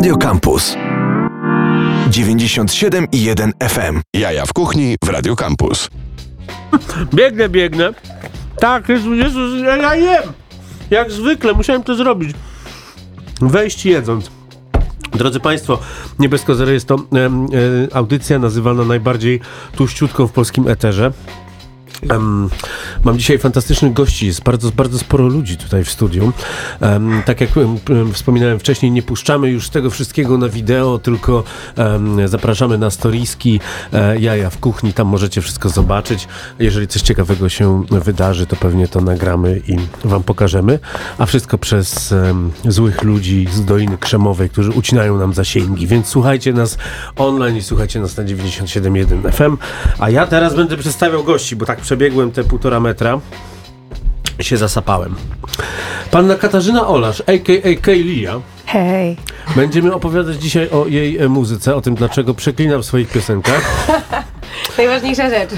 Radio Campus 97,1 FM. Jaja w kuchni w Radio Campus. Biegnę, biegnę. Tak, Jezu, Jezu, ja jem. Jak zwykle, musiałem to zrobić. Wejść jedząc. Drodzy Państwo, Niebiesko Zero jest to em, e, audycja nazywana najbardziej tuściutką w polskim eterze. Em, mam dzisiaj fantastycznych gości, jest bardzo, bardzo sporo ludzi tutaj w studiu. Em, tak jak em, wspominałem wcześniej, nie puszczamy już tego wszystkiego na wideo, tylko zapraszamy na storiski e, Jaja w kuchni, tam możecie wszystko zobaczyć. Jeżeli coś ciekawego się wydarzy, to pewnie to nagramy i wam pokażemy. A wszystko przez złych ludzi z Doliny Krzemowej, którzy ucinają nam zasięgi, więc słuchajcie nas online i słuchajcie nas na 97.1 FM. A ja teraz będę przedstawiał gości, bo tak przebiegłem te półtora metra i się zasapałem. Panna Katarzyna Olasz, a.k.a. Kejlia. Hej. Będziemy opowiadać dzisiaj o jej e, muzyce, o tym, dlaczego przeklina w swoich piosenkach, Najważniejsza rzecz.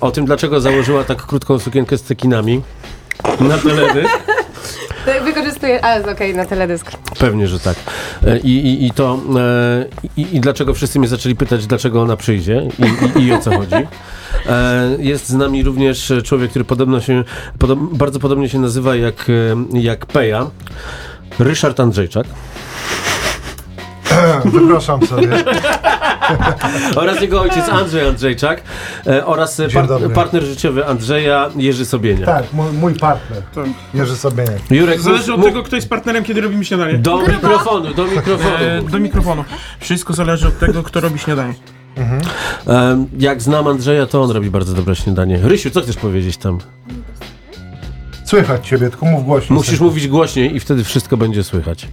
o tym, dlaczego założyła tak krótką sukienkę z cekinami na teledysk. To Wykorzystuję, ale okej, na teledysk. Pewnie, że tak. E, I, i, i to e, i, i dlaczego wszyscy mnie zaczęli pytać, dlaczego ona przyjdzie i, i, o co chodzi. E, Jest z nami również człowiek, który podobno się, bardzo podobnie się nazywa jak, jak Peja. Ryszard Andrzejczak Wypraszam sobie. oraz jego ojciec Andrzej Andrzejczak e, oraz Dzień part, dobry. partner życiowy Andrzeja Jerzy Sobienia. Tak, mój, mój partner. Jerzy Sobieniek. Jurek, Zależy mów- od tego, kto jest partnerem, kiedy robimy śniadanie. do mikrofonu, do mikrofonu. E, do mikrofonu. Wszystko zależy od tego, kto robi śniadanie. E, Jak znam Andrzeja, to on robi bardzo dobre śniadanie. Rysiu, co chcesz powiedzieć tam? Słychać ciebie, tylko mów głośno. Musisz mówić głośniej i wtedy wszystko będzie słychać.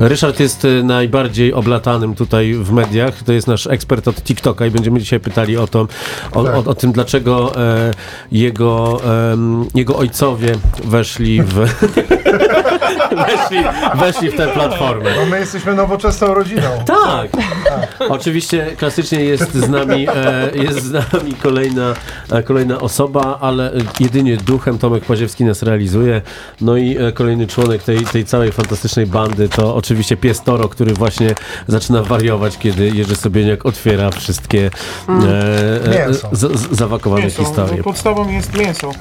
Ryszard jest e, najbardziej oblatanym tutaj w mediach. To jest nasz ekspert od TikToka i będziemy dzisiaj pytali o to, o, Tak. o, o tym, dlaczego e, jego, em, jego ojcowie weszli w. weszli, weszli w tę platformę. No my jesteśmy nowoczesną rodziną. Tak. Oczywiście klasycznie jest z nami, e, jest z nami kolejna, e, kolejna osoba, ale e, jedynie duchem Tomek Paziewski nas realizuje. No i e, kolejny członek tej, tej całej fantastycznej bandy to oczywiście pies Toro, który właśnie zaczyna wariować, kiedy Jerzy Sobieniak otwiera wszystkie e, e, Mięso. z, z, zawakowane Mięso. historie. Podstawą jest mięso.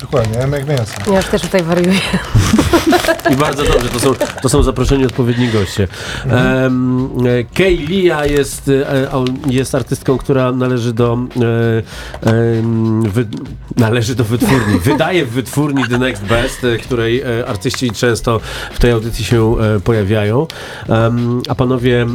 Dokładnie, ja jak mięso. Ja też tutaj wariuję. I bardzo dobrze, to są, to są zaproszeni odpowiedni goście. Um, Kay Lia jest, e, jest artystką, która należy do e, em, wy, należy do wytwórni. Wydaje w wytwórni The Next Best, e, której e, artyści często w tej audycji się e, pojawiają. Em, a panowie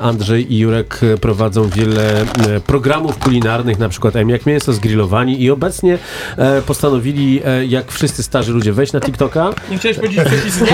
Andrzej i Jurek prowadzą wiele e, programów kulinarnych, na przykład M jak mięso, zgrillowani i obecnie e, postanowili, e, jak wszyscy starzy ludzie, wejść na TikToka. Nie chciałeś powiedzieć przepisy?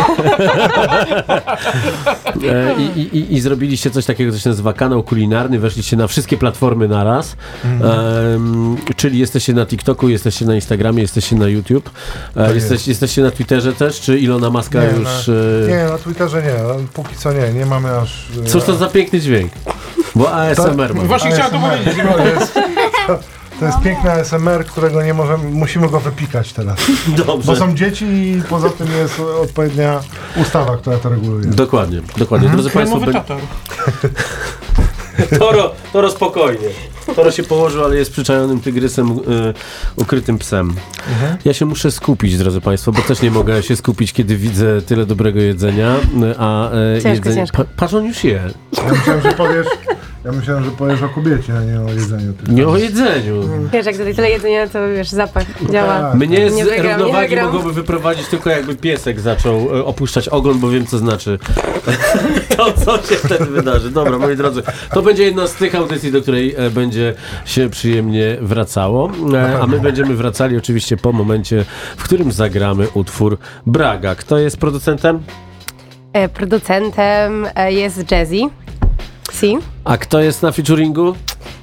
E, I, i, i, zrobiliście coś takiego, co się nazywa kanał kulinarny, weszliście na wszystkie platformy naraz, Em, czyli jesteście na TikToku, jesteście na Instagramie, jesteście na YouTube, Tak jesteś, jest. jesteście na Twitterze też, czy Ilona Maska Nie, już... na, nie, na Twitterze nie, póki co nie, nie mamy aż... e, Cóż to za piękny dźwięk? Bo ASMR ma. Właśnie chciałem to powiedzieć. To jest, to, to jest piękny ASMR, którego nie możemy, musimy go wypikać teraz. Bo Dobrze. są dzieci i poza tym jest odpowiednia ustawa, która to reguluje. Dokładnie, dokładnie. Drodzy Państwo, be-. Toro, Toro spokojnie. Toro się położył, ale jest przyczajonym tygrysem, e, ukrytym psem. Ja się muszę skupić, drodzy Państwo, bo też nie mogę się skupić, kiedy widzę tyle dobrego jedzenia, e, a e, Ciężko, jedzenie... ciężko. Pa, patrz, on już je. Ja myślałem, że powiesz, ja myślałem, że powiesz o kobiecie, a nie o jedzeniu. Tylko. Nie o jedzeniu. Wiesz, jak tutaj tyle jedzenia, to wiesz, zapach działa. Tak. Mnie z Nie wygram, nie równowagi wygram. mogłoby wyprowadzić tylko jakby piesek zaczął e, opuszczać ogon, bo wiem co znaczy to, co się wtedy wydarzy. Dobra, moi drodzy, to będzie jedna z tych audycji, do której e, będzie się przyjemnie wracało, e, a my będziemy wracali oczywiście po momencie, w którym zagramy utwór Braga. Kto jest producentem? E, producentem e, jest Jazzy. A kto jest na featuringu?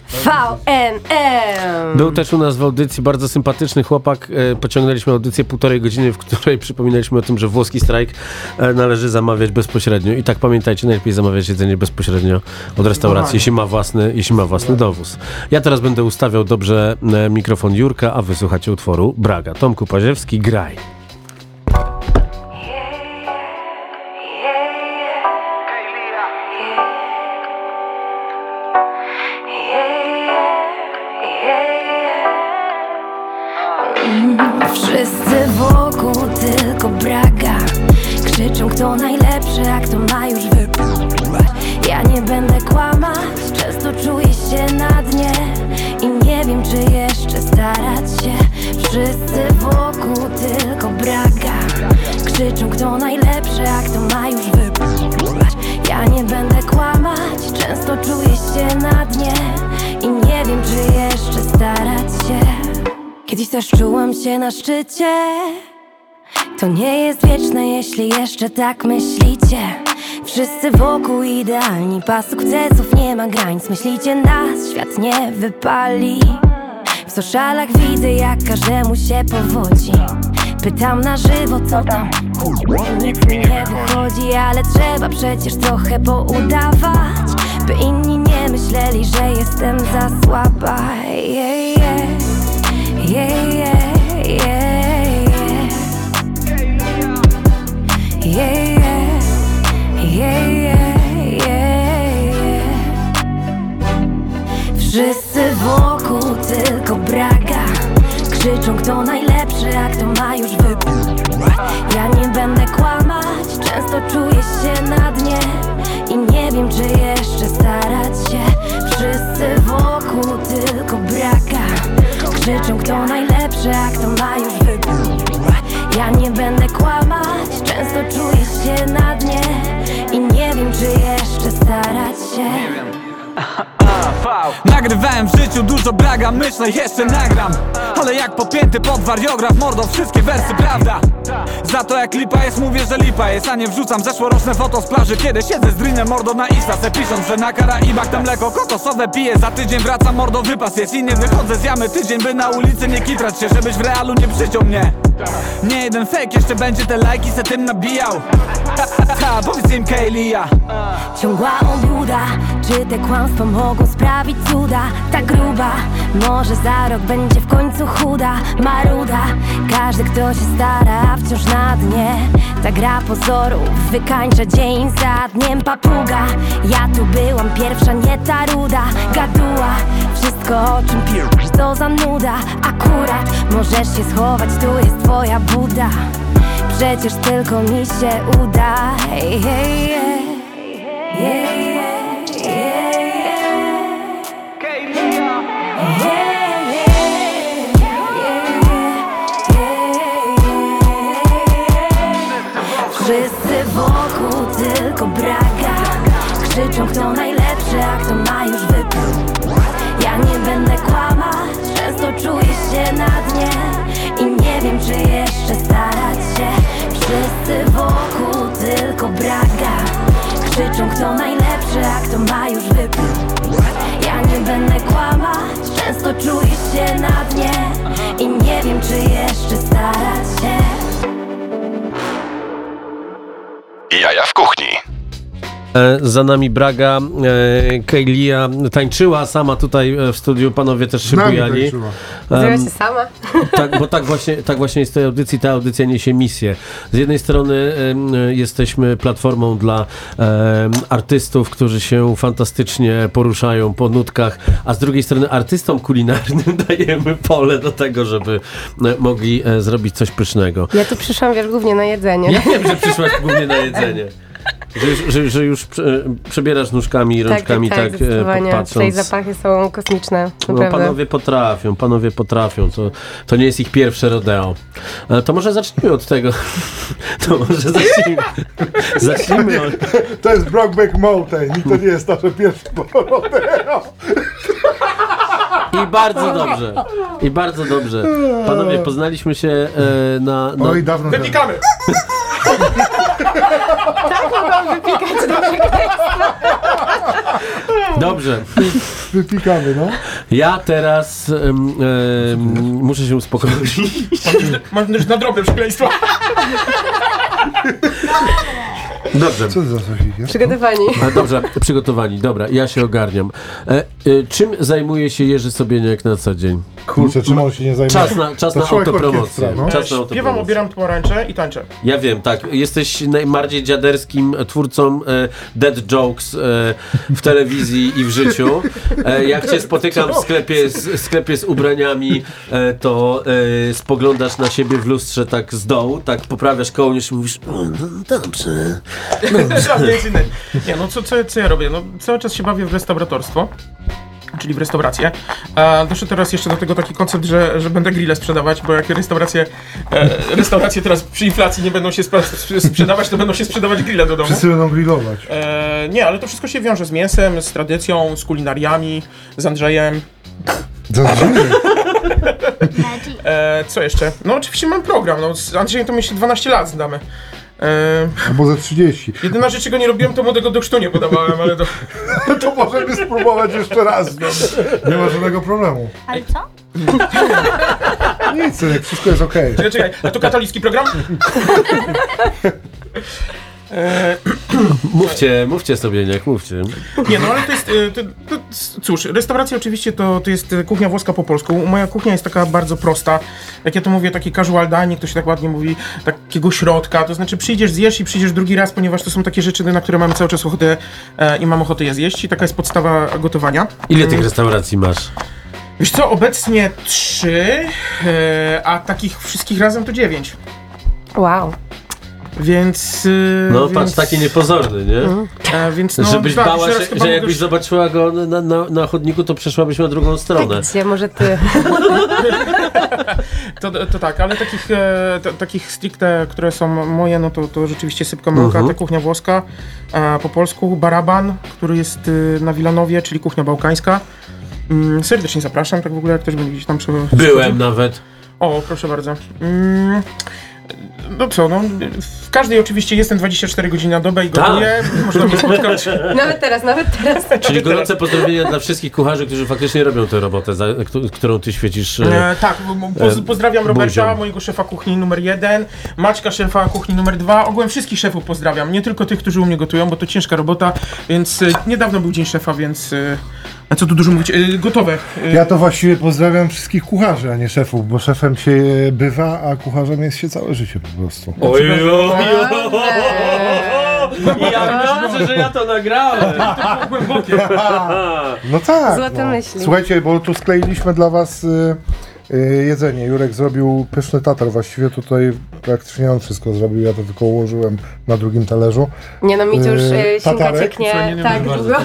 VNM. Był też u nas w audycji bardzo sympatyczny chłopak. E, Pociągnęliśmy audycję półtorej godziny, w której przypominaliśmy o tym, że włoski strajk e, należy zamawiać bezpośrednio. I tak pamiętajcie, najlepiej zamawiać jedzenie bezpośrednio od restauracji, jeśli ma własny, jeśli ma własny dowóz. Ja teraz będę ustawiał dobrze e, mikrofon Jurka, a wysłuchacie utworu Braga. Tomku Paziewski, graj. Tylko braga. Krzyczą kto najlepszy, a kto ma już wypływać. Ja nie będę kłamać, często czuję się na dnie. I nie wiem czy jeszcze starać się. Wszyscy wokół tylko braga. Krzyczą kto najlepszy, a kto ma już wypływać. Ja nie będę kłamać, często czuję się na dnie. I nie wiem czy jeszcze starać się. Kiedyś też czułam się na szczycie to nie jest wieczne, jeśli jeszcze tak myślicie. Wszyscy wokół idealni, pas sukcesów nie ma granic. Myślicie nas, świat nie wypali. W socialach widzę jak każdemu się powodzi. Pytam na żywo co tam. Nic mi nie wychodzi, ale trzeba przecież trochę poudawać By inni nie myśleli, że jestem za słaba. Yeah, yeah. Yeah, Wszyscy wokół tylko braga. Krzyczą kto najlepszy, a kto ma już wypływ Ja nie będę kłamać, często czuję się na dnie. I nie wiem czy jeszcze starać się. Wszyscy wokół tylko braga. Krzyczą kto najlepszy, a kto ma już wypływ Ja nie będę kłamać, często czuję się na dnie. I nie wiem czy jeszcze starać się Nagrywałem w życiu dużo braga, myślę jeszcze nagram Ale jak popięty pod wariograf, mordo, wszystkie wersy prawda? Za to jak lipa jest, mówię, że lipa jest A nie wrzucam zeszłoroczne foto z plaży. Kiedy siedzę z drinem, mordo na Insta Se pisząc, że na Karaibach tam mleko kokosowe piję. Za tydzień wracam, mordo, wypas jest I nie wychodzę z jamy. Tydzień, by na ulicy nie kitrać się Żebyś w realu nie przyciął mnie. Nie jeden fake, jeszcze będzie te lajki se tym nabijał. Ha, powiedz im Kaylia Ciągła obłuda, czy te kłamstwa mogą sprawić cuda? Ta gruba, może za rok będzie w końcu chuda Maruda, każdy kto się stara, wciąż na dnie. Ta gra pozorów wykańcza dzień za dniem. Papuga, ja tu byłam pierwsza, nie ta ruda. Gaduła, wszystko o czym pisz, to za nuda. Akurat, możesz się schować, tu jest twoja buda. Przecież tylko mi się uda. Yeah. Yeah, yeah, wokół tylko braga. Krzyczą kto najlepszy, a kto ma już wypływ Ja nie będę kłamać, często czuję się na dnie. I nie wiem czy jeszcze starać się. Wszyscy wokół tylko braga. Krzyczą kto najlepszy, a kto ma już wypływ Ja nie będę kłamać, często czuję się na dnie. I nie wiem czy jeszcze starać się Jaja w kuchni. E, Za nami Braga, e, Kejlia tańczyła sama tutaj e, w studiu, panowie też się bujali. tańczyła. Zrobiła się sama. tak, bo tak właśnie, tak właśnie jest tej audycji, ta audycja niesie misję. Z jednej strony jesteśmy platformą dla artystów, którzy się fantastycznie poruszają po nutkach, a z drugiej strony artystom kulinarnym dajemy pole do tego, żeby e, mogli e, zrobić coś pysznego. Ja tu przyszłam, wiesz, głównie na jedzenie. Ja wiem, że przyszłaś głównie na jedzenie. Że już, że, że już prze, przebierasz nóżkami i rączkami tak, tak. Tutaj patrząc. zapachy są kosmiczne, No, panowie potrafią, panowie potrafią. To, to nie jest ich pierwsze rodeo. E, To może zacznijmy od tego. To może zacznijmy. Zacznijmy od... To jest Brokeback Mountain i to nie jest nasze pierwsze rodeo. I bardzo dobrze. I bardzo dobrze. Panowie, poznaliśmy się e, na... na... Oj, dawno temu. Dobrze. Wypikamy, no. Ja teraz em, em, muszę się uspokoić. Mam też na drobne przekleństwa. Dobrze. Co za? Przygotowani. A dobrze, przygotowani, dobra, ja się ogarniam. E, e, czym zajmuje się Jerzy Sobieniak na co dzień? Kurczę, czym on się nie zajmuje? Czas na, czas To na człowiek autopromocję. orkiestra, no. Czas na Śpiewam, autopromocję. obieram pomarańcze i tańczę. Ja wiem, tak. Jesteś najbardziej dziaderskim twórcą e, dead jokes e, w telewizji i w życiu. E, jak cię spotykam w sklepie z, sklepie z ubraniami, e, to e, spoglądasz na siebie w lustrze tak z dołu, tak poprawiasz kołnierz i mówisz o, no, dobrze. Innej. Nie, no co, co, co ja robię? No, cały czas się bawię w restauratorstwo. Czyli w restaurację. A doszedł teraz jeszcze do tego taki koncept, że, że będę grille sprzedawać, bo jak restauracje, e, restauracje teraz przy inflacji nie będą się sprzedawać, to będą się sprzedawać grille do domu. Wszyscy będą grillować. E, nie, ale to wszystko się wiąże z mięsem, z tradycją, z kulinariami, z Andrzejem. Zadzwonię. E, co jeszcze? No oczywiście mam program, no z Andrzejem to my się 12 lat znamy. E, Albo ze 30. jedyna rzecz, czego nie robiłem, to młodego do chrztu nie podawałem, ale to... To możemy spróbować jeszcze raz. No. Nie ma żadnego problemu. Ale co? Nic, wszystko jest okej. Czekaj, czekaj, a to katolicki program? E, Mówcie, mówcie Sobieniak, mówcie. nie, no ale to jest, e, to, to, cóż, restauracja oczywiście to, to jest e, kuchnia włoska po polsku. Moja kuchnia jest taka bardzo prosta. Jak ja to mówię, taki casual dining, to się tak ładnie mówi, takiego środka, to znaczy przyjdziesz, zjesz i przyjdziesz drugi raz, ponieważ to są takie rzeczy, na które mamy cały czas ochotę e, i mam ochotę je zjeść i taka jest podstawa gotowania. Ile tych restauracji masz? Wiesz co, obecnie trzy, e, a takich wszystkich razem to dziewięć. Wow. Więc. e, No więc, patrz, taki niepozorny, nie? E, więc no, Żebyś bała się, że jakbyś zobaczyła go na, na, na chodniku, to przeszłabyś na drugą stronę. Gdzie może ty? To, to tak, ale takich, e, t, takich stricte, które są moje, no to, to rzeczywiście sypka mąka, Mhm. ta kuchnia włoska, e, po polsku baraban, który jest e, na Wilanowie, czyli kuchnia bałkańska. Mm, serdecznie zapraszam, tak w ogóle jak ktoś będzie gdzieś tam przy... Byłem nawet. O, proszę bardzo. Mm, no co, no, w każdej oczywiście jestem 24 godziny na dobę i Tak. gotuję, można mnie spotkać. Nawet teraz, nawet teraz. Czyli gorące pozdrowienia dla wszystkich kucharzy, którzy faktycznie robią tę robotę, za, któ- którą ty świecisz. e, E, tak, poz, e, pozdrawiam Roberta, buzią. mojego szefa kuchni numer jeden, Maćka, szefa kuchni numer dwa, ogółem wszystkich szefów pozdrawiam, nie tylko tych, którzy u mnie gotują, bo to ciężka robota, więc e, niedawno był dzień szefa, więc e, a co tu dużo mówić, gotowe. Ja to właściwie pozdrawiam wszystkich kucharzy, a nie szefów, bo szefem się bywa, a kucharzem jest się całe życie prostu. Oj, oj, oj, Ja dobrze, że ja to nagrałem. No tak. Złote no. myśli. Słuchajcie, bo tu skleiliśmy dla was y, y, jedzenie. Jurek zrobił pyszny tatar. Właściwie tutaj praktycznie on wszystko zrobił. Ja to tylko ułożyłem na drugim talerzu. Nie no, mi tu już Yy, yy, ślinka tatarek? Słuchaj, nie, cieknie nie, tak długo.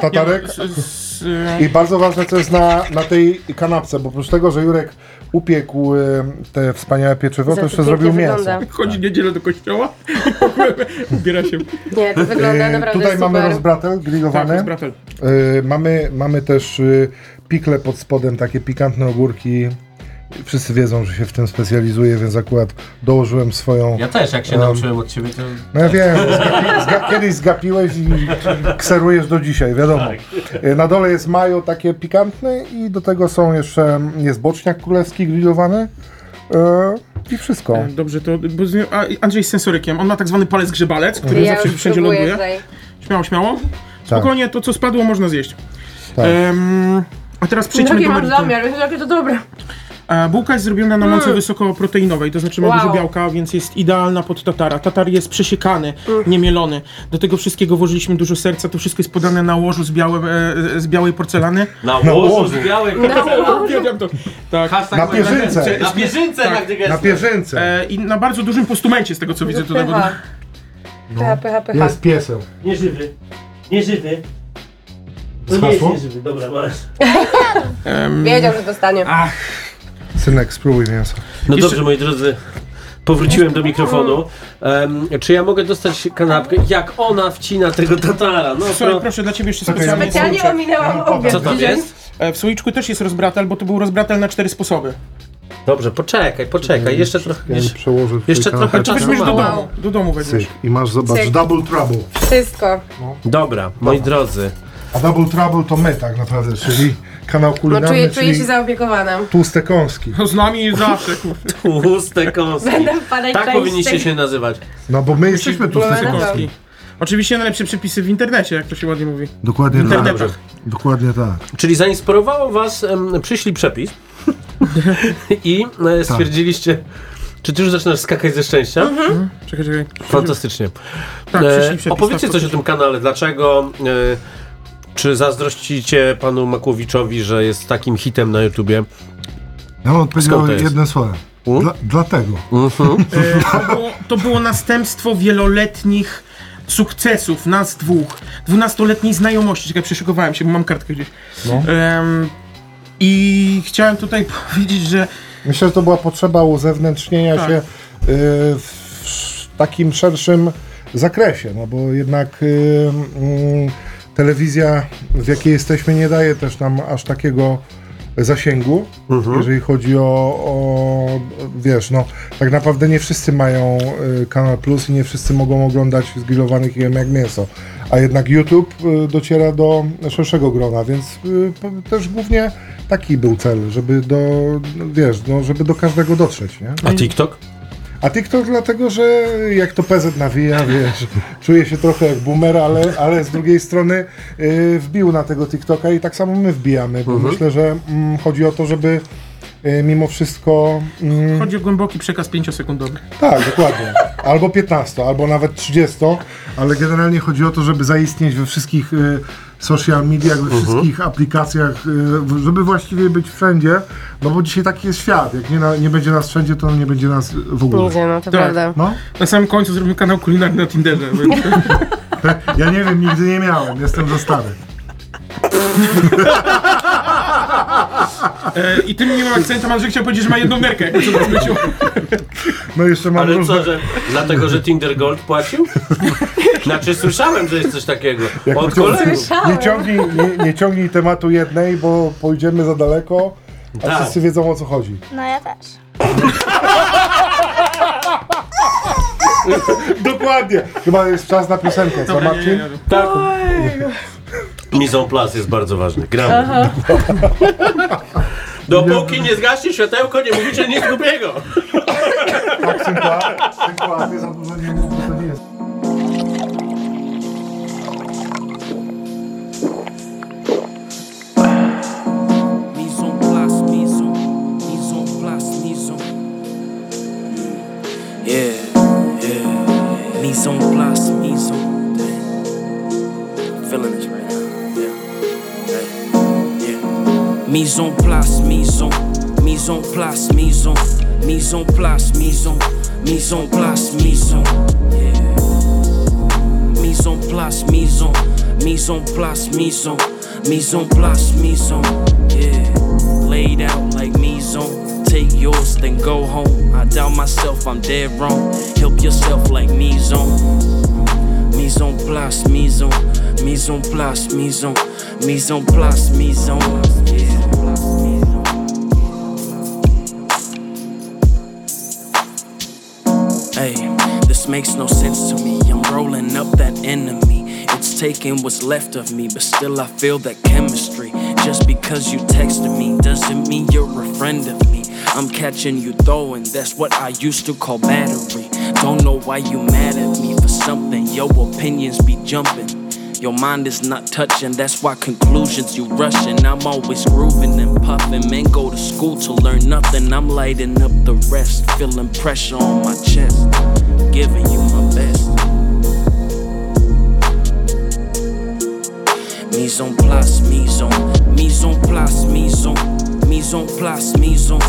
Tatarek. z, e, I bardzo ważne, co jest na, na tej kanapce, bo oprócz tego, że Jurek upiekł y, te wspaniałe pieczywo, to jeszcze zrobił mięso. wygląda. chodzi niedzielę do kościoła, ubiera się. Nie, to wygląda Y, naprawdę Tutaj super. mamy rozbratel Tak, grillowany. z bratel. Y, mamy, mamy też y, pikle pod spodem, takie pikantne ogórki. Wszyscy wiedzą, że się w tym specjalizuję, więc akurat dołożyłem swoją. Ja też, jak się Um, nauczyłem od ciebie, to... No ja wiem, zgapi, zga, kiedyś zgapiłeś i kserujesz do dzisiaj, wiadomo. Y, Na dole jest majo takie pikantne i do tego są jeszcze, jest boczniak królewski grillowany y, i wszystko. E, Dobrze, to bo Andrzej z sensorykiem, on ma tak zwany palec grzebalec, który Ja zawsze wszędzie ląduje. tutaj. Śmiało, śmiało. Spokojnie, to co spadło można zjeść. Tak. A teraz przejdźmy Jaki do mam meritum. zamiar, jakie to dobre. Bułka jest zrobiona na mące wysokoproteinowej, to znaczy ma Wow. dużo białka, więc jest idealna pod tatara. Tatar jest przesiekany, niemielony. Do tego wszystkiego włożyliśmy dużo serca, to wszystko jest podane na łożu z, białe, e, z białej porcelany. Na łożu. łożu z białej Uwielbiam to. Tak. Na pierzynce. Na pierzynce, Tak. Na pierzynce. E, I na bardzo dużym postumencie, z tego co widzę. To tego, Pycha. Pycha, pycha, pycha. Jest pieseł. Nieżywy. Nieżywy. Z hasło? nieżywy, dobra, masz. Wiedział, że dostanie. Synek, spróbuj mięso. No Jeszcze- dobrze, moi drodzy. Powróciłem do mikrofonu. Em, czy ja mogę dostać kanapkę? Jak ona wcina tego tatara? No, Słuchaj, pro... proszę, dla ciebie jeszcze specjalnie Specjalnie słoiczek. ominęłam Ja obiad. Co tam jest? E, W słoiczku też jest rozbratel, bo to był rozbratel na cztery sposoby. Dobrze, poczekaj, poczekaj. Jeszcze trochę. Ja Jeszcze, przełożę jeszcze trochę czasu weźmiesz do domu, do domu weźmiesz. I masz, zobacz, Cyk. double trouble. Wszystko. Dobra, moi drodzy. A Double Trouble to my tak naprawdę, czyli kanał No kulinarny, czuję, czuję czyli się zaopiekowana. tłuste kąski. No z nami zawsze, kurde. Tłuste kąski. Będę wpadać Tak częściej. powinniście się nazywać. No bo my jesteśmy tłuste Tłuste kąski. Kąski. Oczywiście najlepsze przepisy w internecie, jak to się ładnie mówi. Dokładnie W tak. internetach. Dokładnie tak. Czyli zainspirowało was, em, przyszli przepis i e, stwierdzilicie, czy ty już zaczynasz skakać ze szczęścia? Czekaj, czekaj. Fantastycznie. Tak, E, przepis, opowiedzcie tak, coś o tym kanale, dlaczego, e, czy zazdrościcie panu Makłowiczowi, że jest takim hitem na YouTubie? Ja mam odpowiedział to jest? jednym słowem. U? Dla, dlatego. E, to, było, to było następstwo wieloletnich sukcesów nas dwóch. Dwunastoletniej znajomości. Czekaj, przeszykowałem się, bo mam kartkę gdzieś. Em, I chciałem tutaj powiedzieć, że Myślę, że to była potrzeba uzewnętrznienia Tak. się y, w takim szerszym zakresie, no bo jednak y, mm, telewizja, w jakiej jesteśmy, nie daje też nam aż takiego zasięgu, jeżeli chodzi o, o, wiesz, no tak naprawdę nie wszyscy mają y, Kanal Plus i nie wszyscy mogą oglądać zgrillowanych jem jak mięso, a jednak YouTube y, dociera do szerszego grona, więc y, też głównie taki był cel, żeby do, wiesz, no, żeby do każdego dotrzeć, nie? A TikTok? A TikTok dlatego, że jak to PZ nawija, wiesz, czuje się trochę jak boomer, ale, ale z drugiej strony y, wbił na tego TikToka i tak samo my wbijamy, bo myślę, że mm, chodzi o to, żeby mimo wszystko... Mm, chodzi o głęboki przekaz 5-sekundowy. tak, dokładnie. Albo 15, albo nawet 30, ale generalnie chodzi o to, żeby zaistnieć we wszystkich y, social mediach, we wszystkich aplikacjach, y, żeby właściwie być wszędzie, no bo dzisiaj taki jest świat. Jak nie, na, nie będzie nas wszędzie, to nie będzie nas w ogóle. Nigdzie, no to Tak. prawda. No, Na samym końcu zrobimy kanał kulinarny na Tinderze. ja nie wiem, nigdy nie miałem, jestem za stary. E, I tym miłym akcentem Andrzej chciał powiedzieć, że ma jedną nerkę, jakby co na. No jeszcze mam Ale różne... co, że dlatego, że Tinder Gold płacił? Znaczy słyszałem, że jest coś takiego. Jak Od kolegów. nie, ciągnij, nie, nie ciągnij tematu jednej, bo pójdziemy za daleko, a Tak. wszyscy wiedzą o co chodzi. No ja też. Dokładnie. Chyba jest czas na piosenkę, co Marcin? Tak. Mise en place jest bardzo ważny. Gramy. Dopóki nie zgaśnie światełko, nie mówicie nic głupiego. Tak, ty za dużo nie mówisz, to nie jest. Mise en place, mise en, mise en place, mise en. Yeah, yeah. Mise en Mise en place, mise en, mise en place, mise en, mise en place, mise en, mise en place, mise en. Mise en place, mise en, mise en place, mise en, mise en place, mise. Yeah, laid out like mise en. Take yours, then go home. I doubt myself, I'm dead wrong. Help yourself like mise en. Mise en place, mise en, mise en place, mise en, mise en place, mise en. Yeah. Hey, this makes no sense to me. I'm rolling up that enemy. It's taking what's left of me, but still I feel that chemistry. Just because you texted me doesn't mean you're a friend of me. I'm catching you throwing, that's what I used to call battery. Don't know why you mad at me for something, your opinions be jumping. Your mind is not touching, that's why conclusions you rushing. I'm always grooving and puffing. Men go to school to learn nothing. I'm lighting up the rest, feeling pressure on my chest, giving you my best. Mise en place, mise en, mise en place, mise en, mise en place, mise en,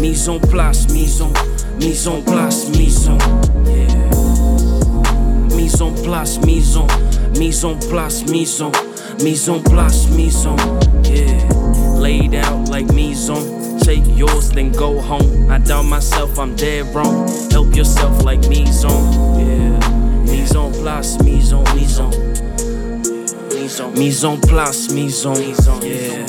mise en place, mise en, mise en place, mise en, yeah. Mise en place, mise en, mise en place, mise en, mise en place, mise en, yeah. Laid out like mise en. Take yours, then go home. I doubt myself, I'm dead wrong. Help yourself like mise en, yeah. Mise en place, mise en, mise en. Mise en, place, mise en, yeah.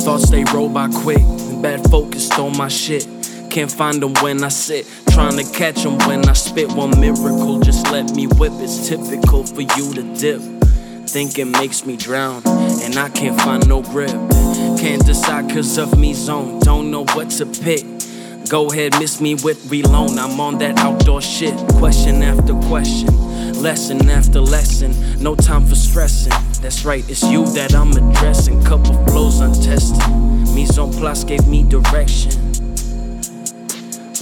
Thoughts they roll by quick, and bad focus stole my shit. Can't find them when I sit. Trying to catch them when I spit. One miracle, just let me whip. It's typical for you to dip. Thinking makes me drown, and I can't find no grip. Can't decide cause of me zone, don't know what to pick. Go ahead, miss me with reloan. I'm on that outdoor shit. Question after question, lesson after lesson. No time for stressing. That's right, it's you that I'm addressing. Couple flows untested. Mise en place gave me direction.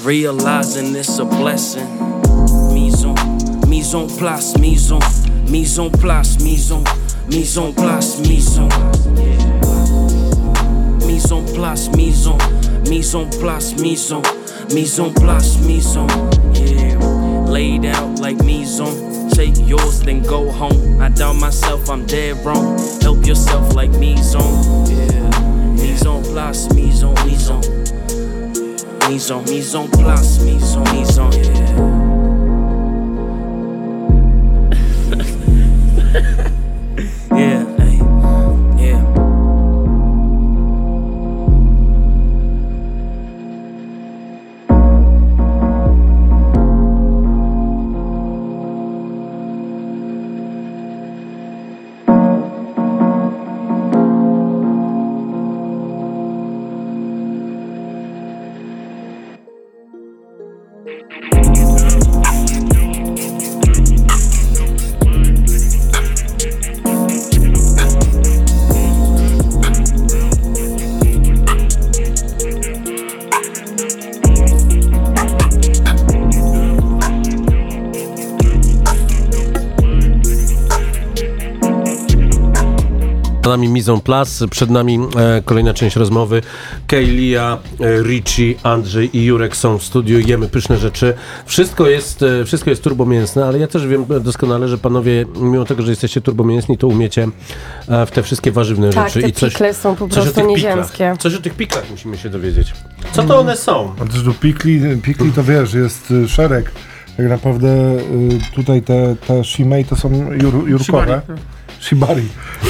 Realizing it's a blessing. Mise en, place, mise en, place, mise en, place, mise en. Place, mise en, place, mise en, place, mise. Yeah, laid out like mise. Take yours, then go home. I doubt myself, I'm dead wrong. Help yourself like mise en. Yeah, mise place, mise en, mise. Mise en, mise en place, mise en, mise en. Yeah. Plus, przed nami e, kolejna część rozmowy. Kejlia, e, Richie, Andrzej i Jurek są w studiu, jemy pyszne rzeczy. Wszystko jest, e, wszystko jest turbomięsne, ale ja też wiem doskonale, że panowie, mimo tego, że jesteście turbomięsni, to umiecie e, w te wszystkie warzywne Tak, rzeczy. te pikle są po coś prostu nieziemskie. Coś o tych piklach musimy się dowiedzieć. Co to one są? A też do pikli, pikli to wiesz, jest y, szereg. Tak naprawdę y, tutaj te, te shimei to są jur, jurkowe. Shibari.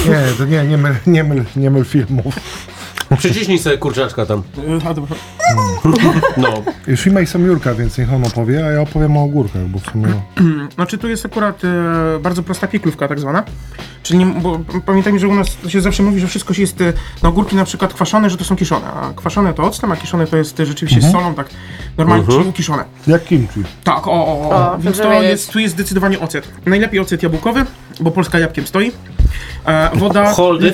Nie, to nie, nie myl, nie myl, nie myl filmów. Przyciśnij sobie kurczaczka tam. A, dobra. No. Y, Shimei są jurka, więc niech on opowie, a ja opowiem o ogórkach, bo w sumie... Znaczy tu jest akurat e, bardzo prosta pieklówka tak zwana. Czyli nie, bo pamiętajmy, że u nas się zawsze mówi, że wszystko się jest e, na ogórki na przykład kwaszone, że to są kiszone. A kwaszone to octem, a kiszone to jest e, rzeczywiście z solą, tak normalnie, czyli ukiszone. Jak kimchi. Tak, o, o, o. O, Więc to wiedzieć. jest, tu jest zdecydowanie ocet. Najlepiej ocet jabłkowy, bo Polska jabłkiem stoi. E, woda. Holdy,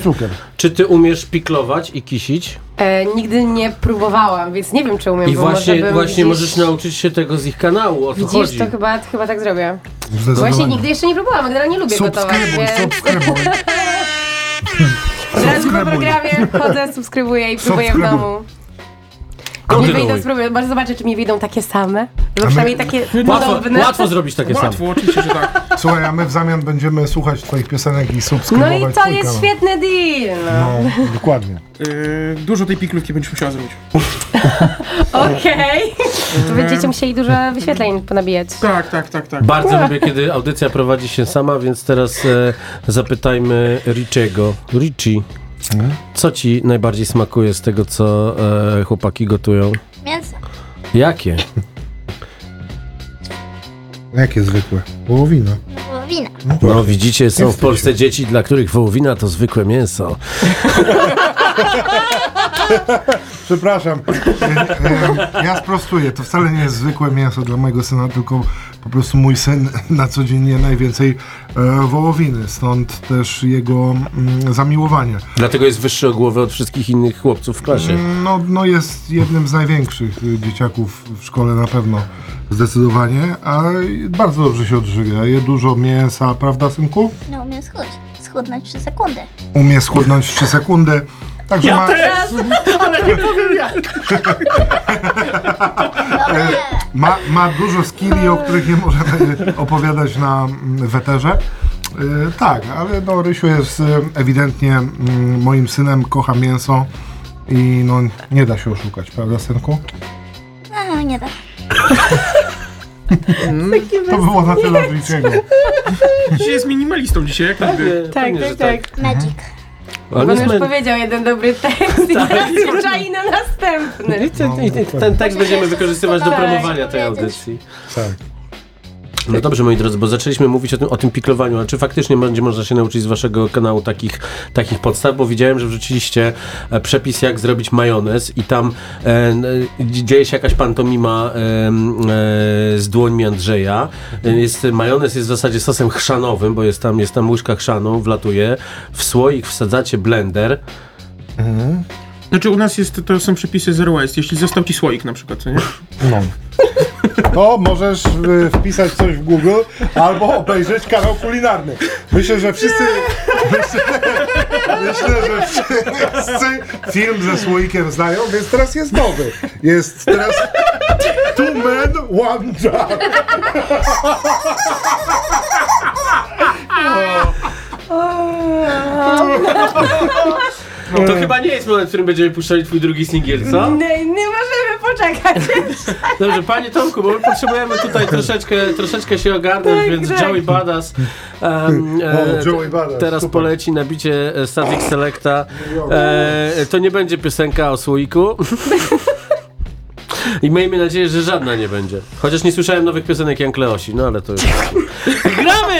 czy ty umiesz piklować i kisić? E, nigdy nie próbowałam, więc nie wiem, czy umiem. I bo może właśnie, bym właśnie gdzieś... możesz nauczyć się tego z ich kanału, o co Widzisz, chodzi. to chyba, chyba tak zrobię. Właśnie nigdy jeszcze nie próbowałam, generalnie lubię gotować, Subskrybuj, więc subskrybuj. od razu po programie chodzę, subskrybuję i próbuję w domu. Nie Kontynuuj. wyjdą, spróbuję, może zobaczę, czy mi wyjdą takie same. Bo my- przynajmniej takie Łatwo, podobne. łatwo zrobić takie same. Łatwo, oczywiście, że tak. Słuchaj, a my w zamian będziemy słuchać twoich piosenek i No subskrybować i to twój jest kanał. świetny deal. No. No, dokładnie. E, dużo tej piklówki będziesz musiała zrobić. Okej. To będziecie musieli dużo wyświetleń ponabijać. Tak, tak, tak, tak. Bardzo lubię, kiedy audycja prowadzi się sama, więc teraz e, zapytajmy Richiego. Richie, co ci najbardziej smakuje z tego, co e, chłopaki gotują? Mięso. Jakie? Jakie zwykłe? Wołowina. Wołowina. No widzicie, są w. Polsce dzieci, dla których wołowina to zwykłe mięso. Przepraszam. E, e, Ja sprostuję. To wcale nie jest zwykłe mięso dla mojego syna, tylko po prostu mój syn na co dzień je najwięcej e, wołowiny. Stąd też jego mm, zamiłowanie. Dlatego jest wyższy o głowę od wszystkich innych chłopców w klasie. No, no jest jednym z największych dzieciaków w szkole na pewno. Zdecydowanie, a bardzo dobrze się odżywia. Je dużo mięsa, prawda, synku? No umiem schudć. Schudnąć 3 sekundy. Umie schudnąć w 3 sekundy. Także ma, Dobre. ma, ma dużo skilli, o których nie możemy opowiadać na mm, weterze. Y, tak, ale no, Rysiu jest y, ewidentnie mm, moim synem, kocha mięso i no, nie da się oszukać, prawda, synku? A, nie da. To było na tyle od Rysiego. Dzisiaj jest minimalistą dzisiaj, jak nigdy. Tak, tak, tak. Magic. On Pan już powiedział jeden dobry tekst i teraz się czai na następny. I ten, i ten, ten tekst będziemy wykorzystywać do Tak, promowania tej audycji. Tak. No dobrze, moi drodzy, bo zaczęliśmy mówić o tym, o tym piklowaniu, a czy faktycznie będzie można się nauczyć z waszego kanału takich, takich podstaw, bo widziałem, że wrzuciliście e, przepis, jak zrobić majonez i tam e, n- dzieje się jakaś pantomima e, e, z dłońmi Andrzeja. E, Jest, majonez jest w zasadzie sosem chrzanowym, bo jest tam, jest tam łyżka chrzanu, wlatuje. W słoik wsadzacie blender. Znaczy u nas jest, to są przepisy zero waste, jeśli został ci słoik na przykład, co nie? No. To możesz y, wpisać coś w Google albo obejrzeć kanał kulinarny. Myślę, że wszyscy. Myślę, myślę, że wszyscy film ze słoikiem znają, więc teraz jest nowy. Jest teraz Two Men, One Jar. To chyba nie jest moment, w którym będziemy puszczali twój drugi singiel, co? Nie, nie możemy poczekać. Dobrze, panie Tomku, bo my potrzebujemy tutaj troszeczkę, troszeczkę się ogarnąć, Tak, więc tak. Joey Badass um, O, Joey Badass, teraz super. poleci na bicie e, Static Selecta. E, to nie będzie piosenka o słoiku. I miejmy nadzieję, że żadna nie będzie. Chociaż nie słyszałem nowych piosenek Jan Kleosi, no ale to już... Gramy!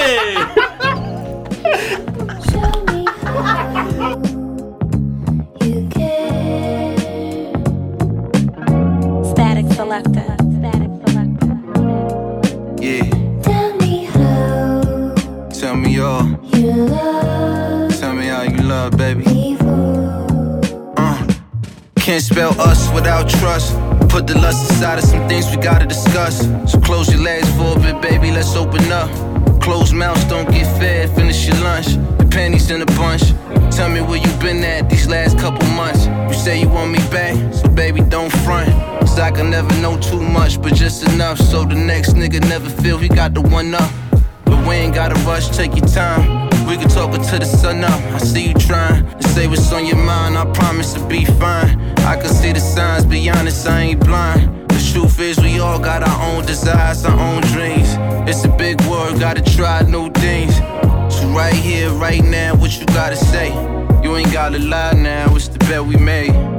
Can't spell us without trust. Put the lust aside of some things we gotta discuss. So close your legs for a bit, baby. Let's open up. Closed mouths don't get fed. Finish your lunch. The panties in a bunch. Tell me where you been at these last couple months. You say you want me back, so baby don't front. Cause I can never know too much, but just enough so the next nigga never feel he got the one up. But we ain't gotta rush, take your time. We can talk until the sun up. I see you trying to say what's on your mind. I promise to be fine. I can see the signs, be honest, I ain't blind. The truth is, we all got our own desires, our own dreams. It's a big world, gotta try new things. So right here, right now, what you gotta say? You ain't gotta lie now, it's the bet we made.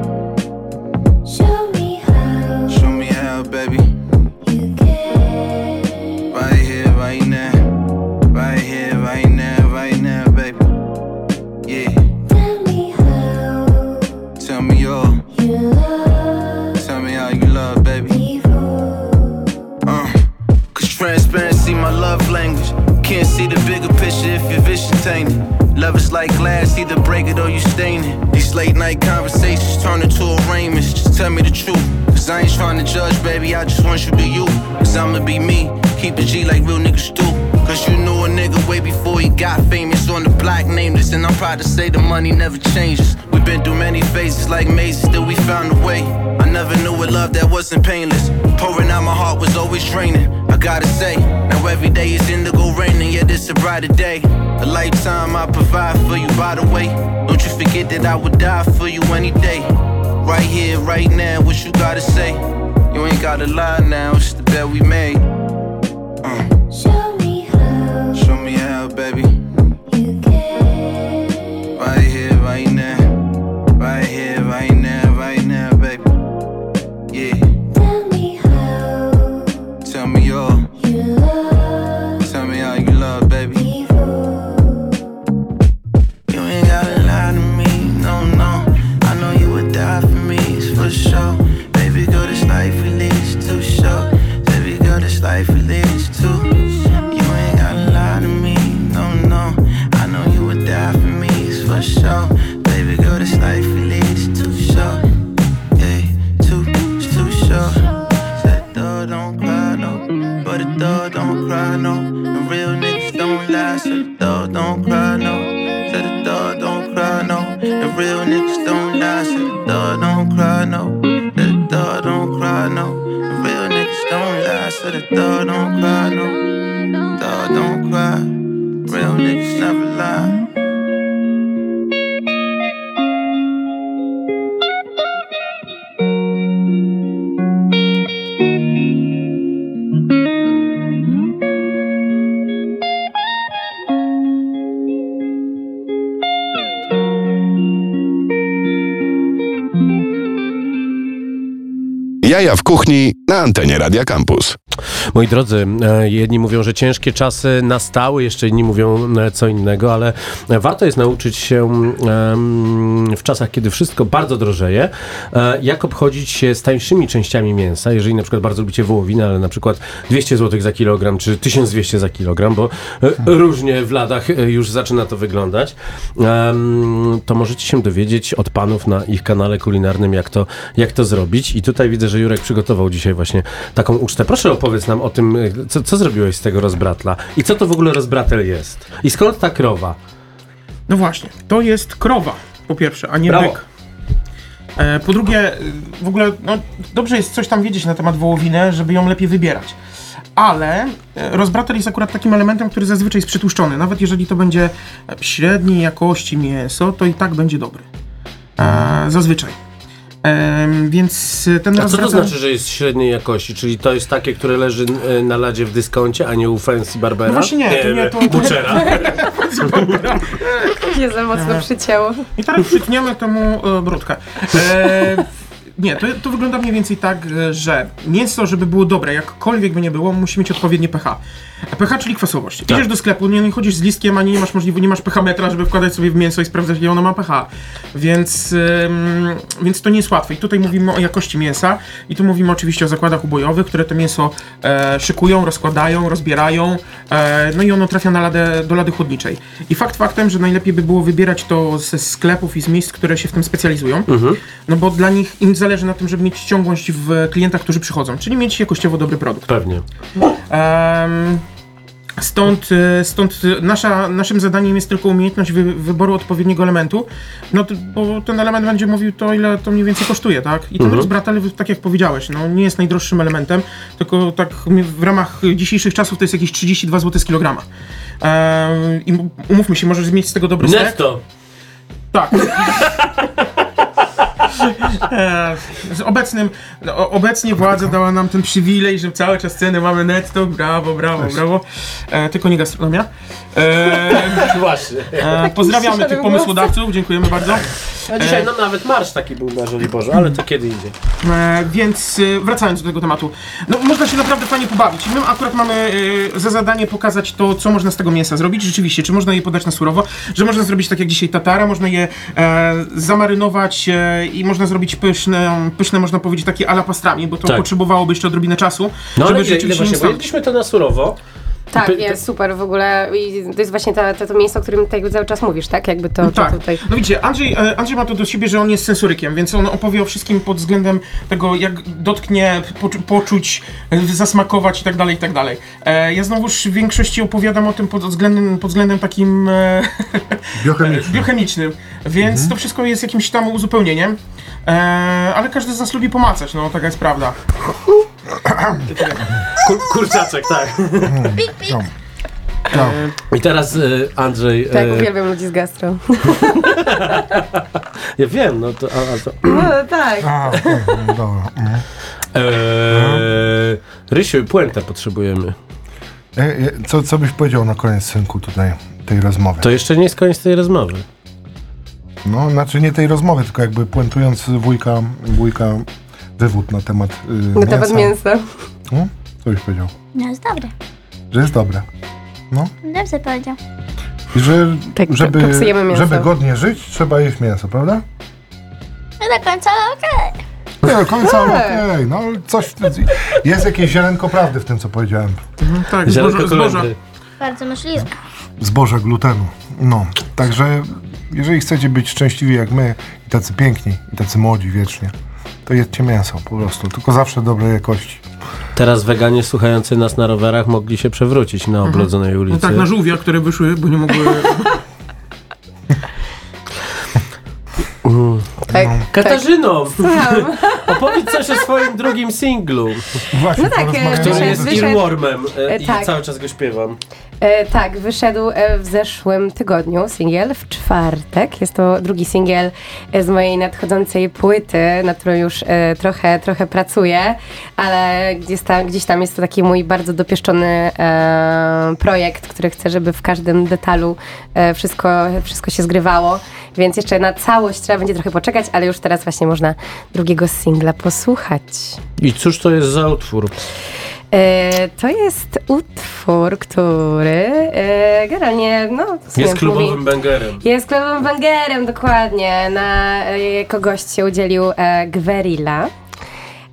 See the bigger picture if you're vicious tainted. Love is like glass, either break it or you stain it. These late night conversations turn into arraignments. Just tell me the truth. Cause I ain't trying to judge, baby. I just want you to be you. Cause I'ma be me. Keep it G like real niggas do. Cause you knew a nigga way before he got famous on the block nameless. And I'm proud to say the money never changes. We've been through many phases like mazes, still we found a way. I never knew a love that wasn't painless. Pouring out my heart was always draining. Gotta say, now every day is indigo raining, yet it's a brighter day. A lifetime I provide for you, by the way. Don't you forget that I would die for you any day. Right here, right now, what you gotta say? You ain't gotta lie now, it's the bet we made. Uh, Show me how show me how, baby. Jaja w kuchni antenie Radia Campus. Moi drodzy, e, jedni mówią, że ciężkie czasy nastały, jeszcze inni mówią e, co innego, ale warto jest nauczyć się w czasach, kiedy wszystko bardzo drożeje, e, jak obchodzić się z tańszymi częściami mięsa. Jeżeli na przykład bardzo lubicie wołowinę, ale na przykład 200 zł za kilogram, czy 1200 za kilogram, bo różnie w latach już zaczyna to wyglądać, to możecie się dowiedzieć od panów na ich kanale kulinarnym, jak to, jak to zrobić. I tutaj widzę, że Jurek przygotował dzisiaj właśnie taką ucztę. Proszę opowiedz nam o tym, e, co, co zrobiłeś z tego rozbratla i co to w ogóle rozbratel jest. I skąd ta krowa? No właśnie, to jest krowa, po pierwsze, a nie Brawo. byk. E, po drugie, y, w ogóle, no, dobrze jest coś tam wiedzieć na temat wołowiny, żeby ją lepiej wybierać. Ale e, rozbratel jest akurat takim elementem, który zazwyczaj jest przytłuszczony. Nawet jeżeli to będzie średniej jakości mięso, to i tak będzie dobry. E, zazwyczaj. Em, więc e, ten A co to znaczy, że jest średniej jakości? Czyli to jest takie, które leży e, na ladzie w dyskoncie, a nie u Fancy Barbera? No właśnie nie, to nie, to- Butchera. Nie za mocno przycięło. I teraz przytniemy temu e, brudkę. E, nie, to, to wygląda mniej więcej tak, e, że mięso, żeby było dobre, jakkolwiek by nie było, musi mieć odpowiednie pH. PH, czyli kwasowość. Idziesz do sklepu, nie, nie chodzisz z listkiem, ani nie masz możliwości, nie masz pH metra, żeby wkładać sobie w mięso i sprawdzać, ile ono ma pH. Więc, ym, więc to nie jest łatwe. I tutaj mówimy o jakości mięsa i tu mówimy oczywiście o zakładach ubojowych, które to mięso e, szykują, rozkładają, rozbierają, e, no i ono trafia na ladę, do lady chłodniczej. I fakt faktem, że najlepiej by było wybierać to ze sklepów i z miejsc, które się w tym specjalizują, no bo dla nich im zależy na tym, żeby mieć ciągłość w klientach, którzy przychodzą, czyli mieć jakościowo dobry produkt. Pewnie. Em, Stąd, e, stąd e, nasza, naszym zadaniem jest tylko umiejętność wy, wyboru odpowiedniego elementu, no to, bo ten element będzie mówił to, ile to mniej więcej kosztuje, tak? I ten Mhm. rozbratel, tak jak powiedziałeś, no nie jest najdroższym elementem, tylko tak w ramach dzisiejszych czasów to jest jakieś 32 zł z kilograma. I umówmy się, możesz mieć z tego dobry stek. Netto. Tak. E, z obecnym, no, obecnie władza dała nam ten przywilej, że cały czas ceny mamy netto, brawo, brawo, brawo. E, tylko nie gastronomia. E, Właśnie. e, pozdrawiamy tych pomysłodawców, dziękujemy bardzo. A dzisiaj no nawet marsz taki był na Żoliborzu, ale to kiedy idzie? E, więc e, wracając do tego tematu, no można się naprawdę fajnie pobawić. My akurat mamy e, za zadanie pokazać to, co można z tego mięsa zrobić. Rzeczywiście, czy można je podać na surowo, że można zrobić tak jak dzisiaj tatara, można je e, zamarynować e, i można zrobić pyszne, pyszne można powiedzieć takie ala pastrami, bo to Tak. potrzebowałoby jeszcze odrobinę czasu, No ale ile, ile rzeczywiście właśnie, nie bo jedliśmy to na surowo. Tak, Py- jest super w ogóle. I to jest właśnie ta, to, to miejsce, o którym tutaj cały czas mówisz, tak? Jakby to, to Tak. tutaj. No widzicie, Andrzej, e, Andrzej ma to do siebie, że on jest sensorykiem, więc on opowie o wszystkim pod względem tego, jak dotknie, poczu- poczuć, zasmakować i tak dalej, i tak dalej. E, Ja znowuż w większości opowiadam o tym pod względem, pod względem takim e, Biochemiczny. biochemicznym, więc to wszystko jest jakimś tam uzupełnieniem. E, ale każdy z nas lubi pomacać, no taka jest prawda. Kur, kurczaczek, tak. No. I teraz e, Andrzej. Tak, e, uwielbiam ludzi z gastro. ja wiem, no to. A, a to No tak. A, dobra. Mhm. e, Rysiu, puentę potrzebujemy. E, Co, co byś powiedział na koniec, synku, tutaj tej rozmowy? To jeszcze nie jest koniec tej rozmowy. No, znaczy nie tej rozmowy, tylko jakby puentując wujka, wujka wywód na temat y, Na temat mięsa. No, co byś powiedział? No jest dobre. Że jest dobre. No. Dobrze powiedział. I że Tak, żeby, popsujemy mięso. żeby godnie żyć, trzeba jeść mięso, prawda? No do końca okej. Nie do końca, Tak. okej, no coś, jest jakieś ziarenko prawdy w tym, co powiedziałem. Tak, Ziarenko zboża, zboża. Bardzo możliwe. Zboże glutenu. No, także jeżeli chcecie być szczęśliwi jak my, i tacy piękni, i tacy młodzi wiecznie, to jedzcie mięso po prostu, tylko zawsze dobrej jakości. Teraz weganie słuchający nas na rowerach mogli się przewrócić na oblodzonej No ulicy. tak, na żółwia, które wyszły, bo nie mogły... Tak. Katarzyno, Słucham. opowiedz coś o swoim drugim singlu, Właśnie, No tak, porozmawiamy e, który jest wyszedł- earwormem e, i tak. cały czas go śpiewam. E, tak, wyszedł e, w zeszłym tygodniu singiel, w czwartek. Jest to drugi singiel e, z mojej nadchodzącej płyty, na którą już e, trochę, trochę pracuję, ale gdzieś tam, gdzieś tam jest to taki mój bardzo dopieszczony e, projekt, który chcę, żeby w każdym detalu e, wszystko, wszystko się zgrywało, więc jeszcze na całość trzeba będzie trochę poczekać, ale już teraz właśnie można drugiego singla posłuchać. I cóż to jest za utwór? E, to jest utwór, który e, generalnie, no, Jest klubowym mówi- bangerem. Jest klubowym bangerem, dokładnie. Na e, jako gość się udzielił e, Gwerilla.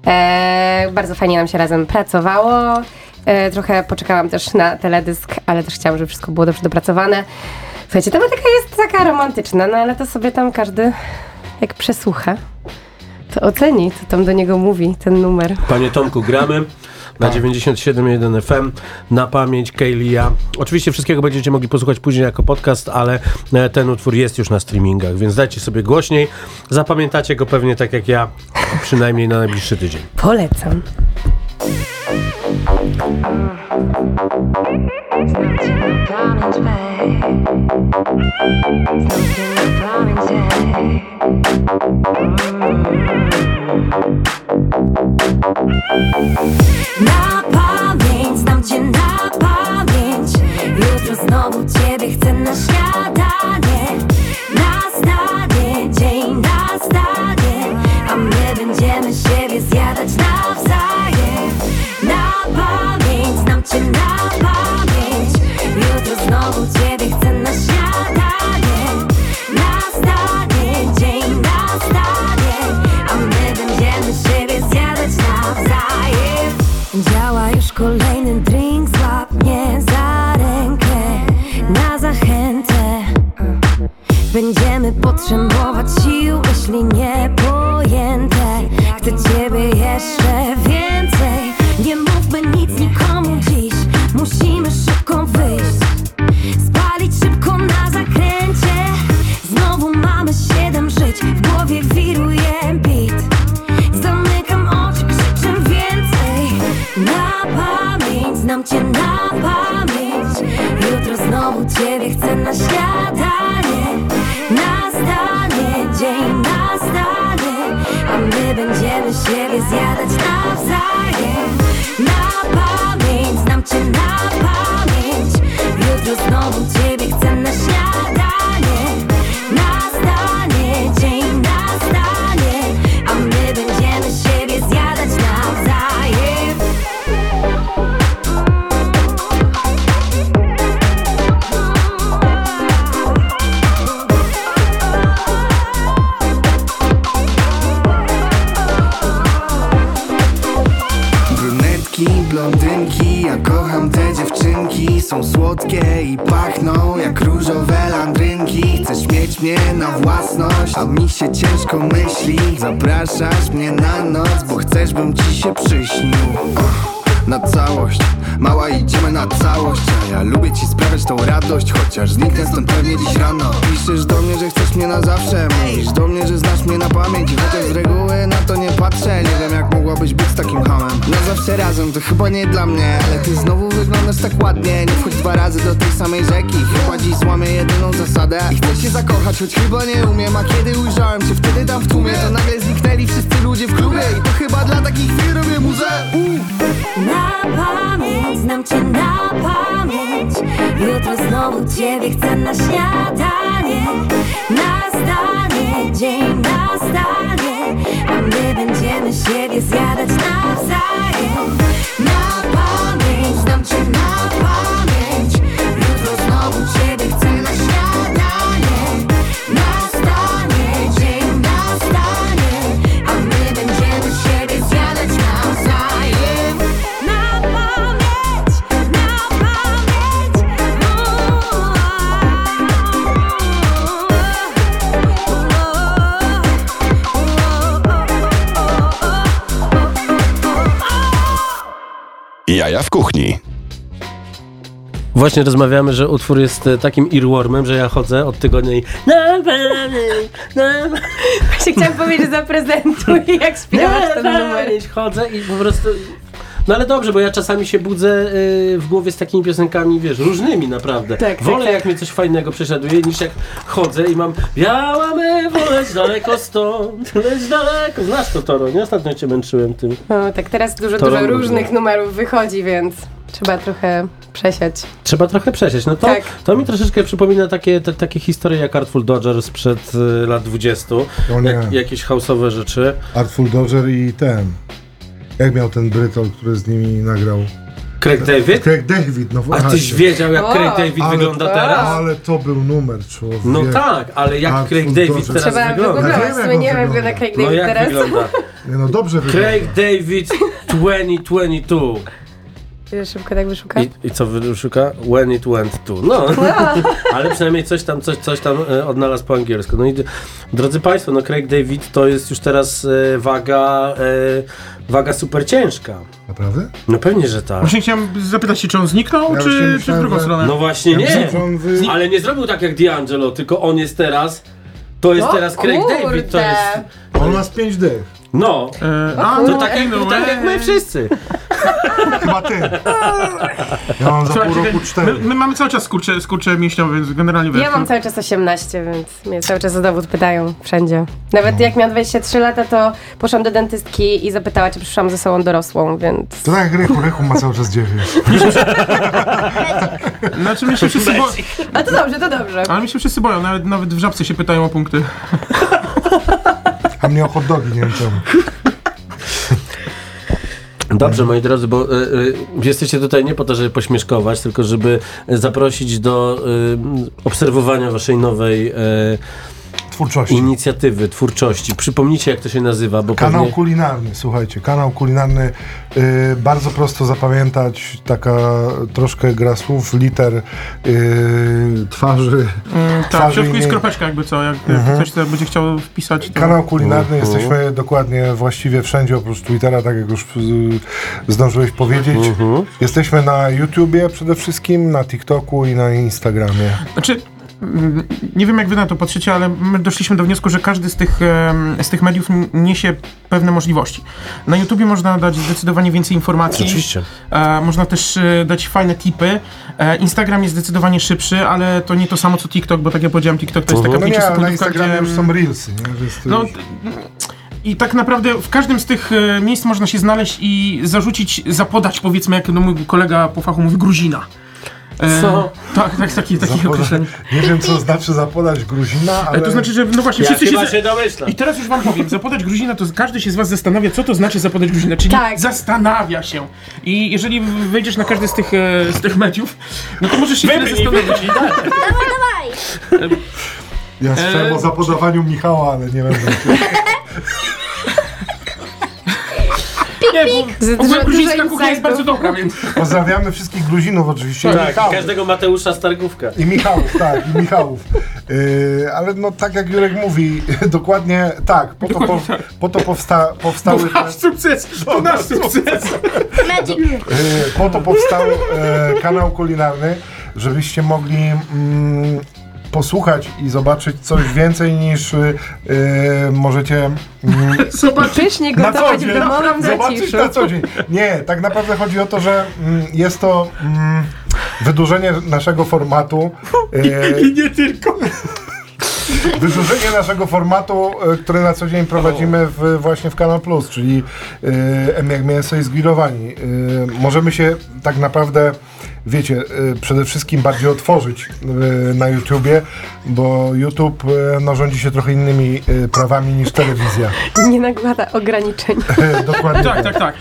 E, bardzo fajnie nam się razem pracowało. E, trochę poczekałam też na teledysk, ale też chciałam, żeby wszystko było dobrze dopracowane. Słuchajcie, tematyka jest taka romantyczna, no ale to sobie tam każdy jak przesłucha, to oceni, co tam do niego mówi ten numer. Panie Tomku, gramy na 97.1 FM, na pamięć Kaylia. Oczywiście wszystkiego będziecie mogli posłuchać później jako podcast, ale e, ten utwór jest już na streamingach, więc dajcie sobie głośniej. Zapamiętacie go pewnie tak jak ja, przynajmniej na najbliższy tydzień. Polecam. Na pamięć, znam cię na pamięć. Jutro znowu ciebie chcę na śniadanie. Na stanie, dzień na stanie A my będziemy siebie zjadać nawzajem. Na pamięć, znam cię na pamięć na I chociaż z reguły na to nie patrzę. Nie wiem jak mogłabyś być takim hamem Na zawsze razem to chyba nie dla mnie. Ale ty znowu wyglądasz tak ładnie. Nie wchodź dwa razy do tej samej rzeki. Chyba dziś złamię jedyną zasadę. I chcę się zakochać, choć chyba nie umiem. A kiedy ujrzałem cię wtedy tam w tłumie To nagle zniknęli wszyscy ludzie w klubie. I to chyba dla takich chwil robię muzę. Na pamięć, znam cię na pamięć. Jutro znowu ciebie chcę na śniadanie. Nastanie dzień, nastanie A my będziemy siebie zjadać nawzajem. Na pamięć, znam cię na Jaja w kuchni. Właśnie rozmawiamy, że utwór jest e, takim earwormem, że ja chodzę od tygodnia i na pamięć, na Właśnie chciałam powiedzieć, że zaprezentuj, jak śpiewasz ten numer. chodzę i po prostu No ale dobrze, bo ja czasami się budzę y, w głowie z takimi piosenkami, wiesz, różnymi naprawdę. Tak, Wolę tak, jak mnie coś fajnego prześladuje, niż jak chodzę i mam Biała mewo, leć daleko stąd, leć daleko. Znasz to Toro, nie? Ostatnio cię męczyłem tym. No, tak teraz dużo, dużo różnych numerów wychodzi, więc trzeba trochę przesiać. Trzeba trochę przesieć. No to, Tak. to mi troszeczkę przypomina takie, te, takie historie jak Artful Dodger sprzed y, lat 20. O nie. Jak, jakieś house'owe rzeczy. Artful Dodger i ten. Jak miał ten Brytol, który z nimi nagrał? Craig David? Craig David, no A właśnie. tyś wiedział jak Craig David ale- wygląda teraz? Ale to był numer, człowiek. No tak, ale jak Artful Craig David Dodger. teraz Trzeba wygląda? wygooglować, w wiem, sumie jak nie wygląda. jak Craig No David jak teraz. wygląda? Nie no, dobrze wygląda. Craig David 2022. Szybko tak wyszuka. I, I co wyszuka? When it went to. No, ale przynajmniej coś tam, coś, coś tam e, odnalazł po angielsku. No i drodzy Państwo, no Craig David to jest już teraz e, waga, e, waga super ciężka. Naprawdę? No pewnie, że tak. Właśnie chciałem zapytać się, czy on zniknął, Ja czy, właśnie czy w myślałem, drugą że- stronę? No właśnie Ja nie, wy... ale nie zrobił tak jak D'Angelo, tylko on jest teraz, to jest O teraz Craig kurde. David, to jest, On ma z 5 dych. No, E, a, to no, tak jak, no, tak jak my wszyscy. Chyba ty. Ja mam za pół Słuchajcie, roku 4. my, my mamy cały czas skurcze, skurcze mięśniowe, więc generalnie wiesz. Ja mam cały czas 18, więc mnie cały czas o dowód pytają wszędzie. Nawet jak miałam 23 lata, to poszłam do dentystki i zapytała, czy przyszłam ze sobą dorosłą, więc... To tak jak Rychu, Rychu ma cały czas 9. Znaczy my się wszyscy bo... Ale to dobrze, to dobrze. Ale mi się wszyscy boją, nawet, nawet w żabce się pytają o punkty. A mnie o hot dogi, nie wiem czemu. Dobrze, moi drodzy, bo y, y, jesteście tutaj nie po to, żeby pośmieszkować, tylko żeby zaprosić do y, obserwowania waszej nowej y, Twórczości. inicjatywy, twórczości. Przypomnijcie, jak to się nazywa, bo Kanał pewnie... kulinarny, słuchajcie, kanał kulinarny, y, bardzo prosto zapamiętać, taka troszkę gra słów, liter, y, twarzy. Mm, tak, w Twarzy środku jest kropeczka jakby co, jak Mhm. ktoś to będzie chciał wpisać, to... Kanał kulinarny, Mhm. jesteśmy dokładnie właściwie wszędzie, oprócz Twittera, tak jak już zdążyłeś powiedzieć. Mhm. Jesteśmy na YouTubie przede wszystkim, na TikToku i na Instagramie. Znaczy, nie wiem jak wy na to patrzycie, ale my doszliśmy do wniosku, że każdy z tych, z tych mediów niesie pewne możliwości. Na YouTubie można dać zdecydowanie więcej informacji. Oczywiście. E, można też e, dać fajne tipy. E, Instagram jest zdecydowanie szybszy, ale to nie to samo co TikTok, bo tak jak powiedziałem, TikTok to jest taka No nie, ale na Instagramie gdzie... już są Reelsy, nie? No, i tak naprawdę w każdym z tych miejsc można się znaleźć i zarzucić, zapodać powiedzmy, jak no, mój kolega po fachu mówi, gruzina. E, Co? Tak, tak, takie, takie Zapoda- określenie. Nie wiem, co znaczy zapodać Gruzina, Ale ale... to znaczy, że no właśnie, Ja wszyscy się... się domyślam. I teraz już wam powiem, zapodać Gruzina, to każdy się z was zastanawia, co to znaczy zapodać Gruzina, czyli Tak. zastanawia się. I jeżeli wejdziesz na każdy z tych, e, z tych mediów, no to możesz się chwilę zastanowić. Ja słyszałem E, o zapodawaniu Michała, ale nie wiem. Nie, bo dużo- gruzińska kuchnia jest bardzo dobra, więc... Pozdrawiamy wszystkich Gruzinów oczywiście. Tak, i Michałów. każdego Mateusza Stargówka. I Michałów, tak, i Michałów. Yy, ale no tak jak Jurek mówi, dokładnie tak, po to, po, tak. po to powsta, powstały te, nasz sukces! To nasz sukces! Magic. yy, po to powstał e, kanał kulinarny, żebyście mogli mm, posłuchać i zobaczyć coś więcej niż yy, możecie mm, Zobacz, Pysznie na co gotować dzień. Zobaczyć na co dzień. Nie, tak naprawdę chodzi o to, że mm, jest to mm, wydłużenie naszego formatu. e, i nie tylko. Wydłużenie naszego formatu, e, który na co dzień prowadzimy w, właśnie w Kanal Plus, czyli e, M jak mięso i zgrillowani. Możemy się tak naprawdę, wiecie, e, przede wszystkim bardziej otworzyć e, na YouTubie, bo YouTube e, no, rządzi się trochę innymi prawami niż telewizja. Nie nakłada ograniczeń. Dokładnie Tak, tak, tak.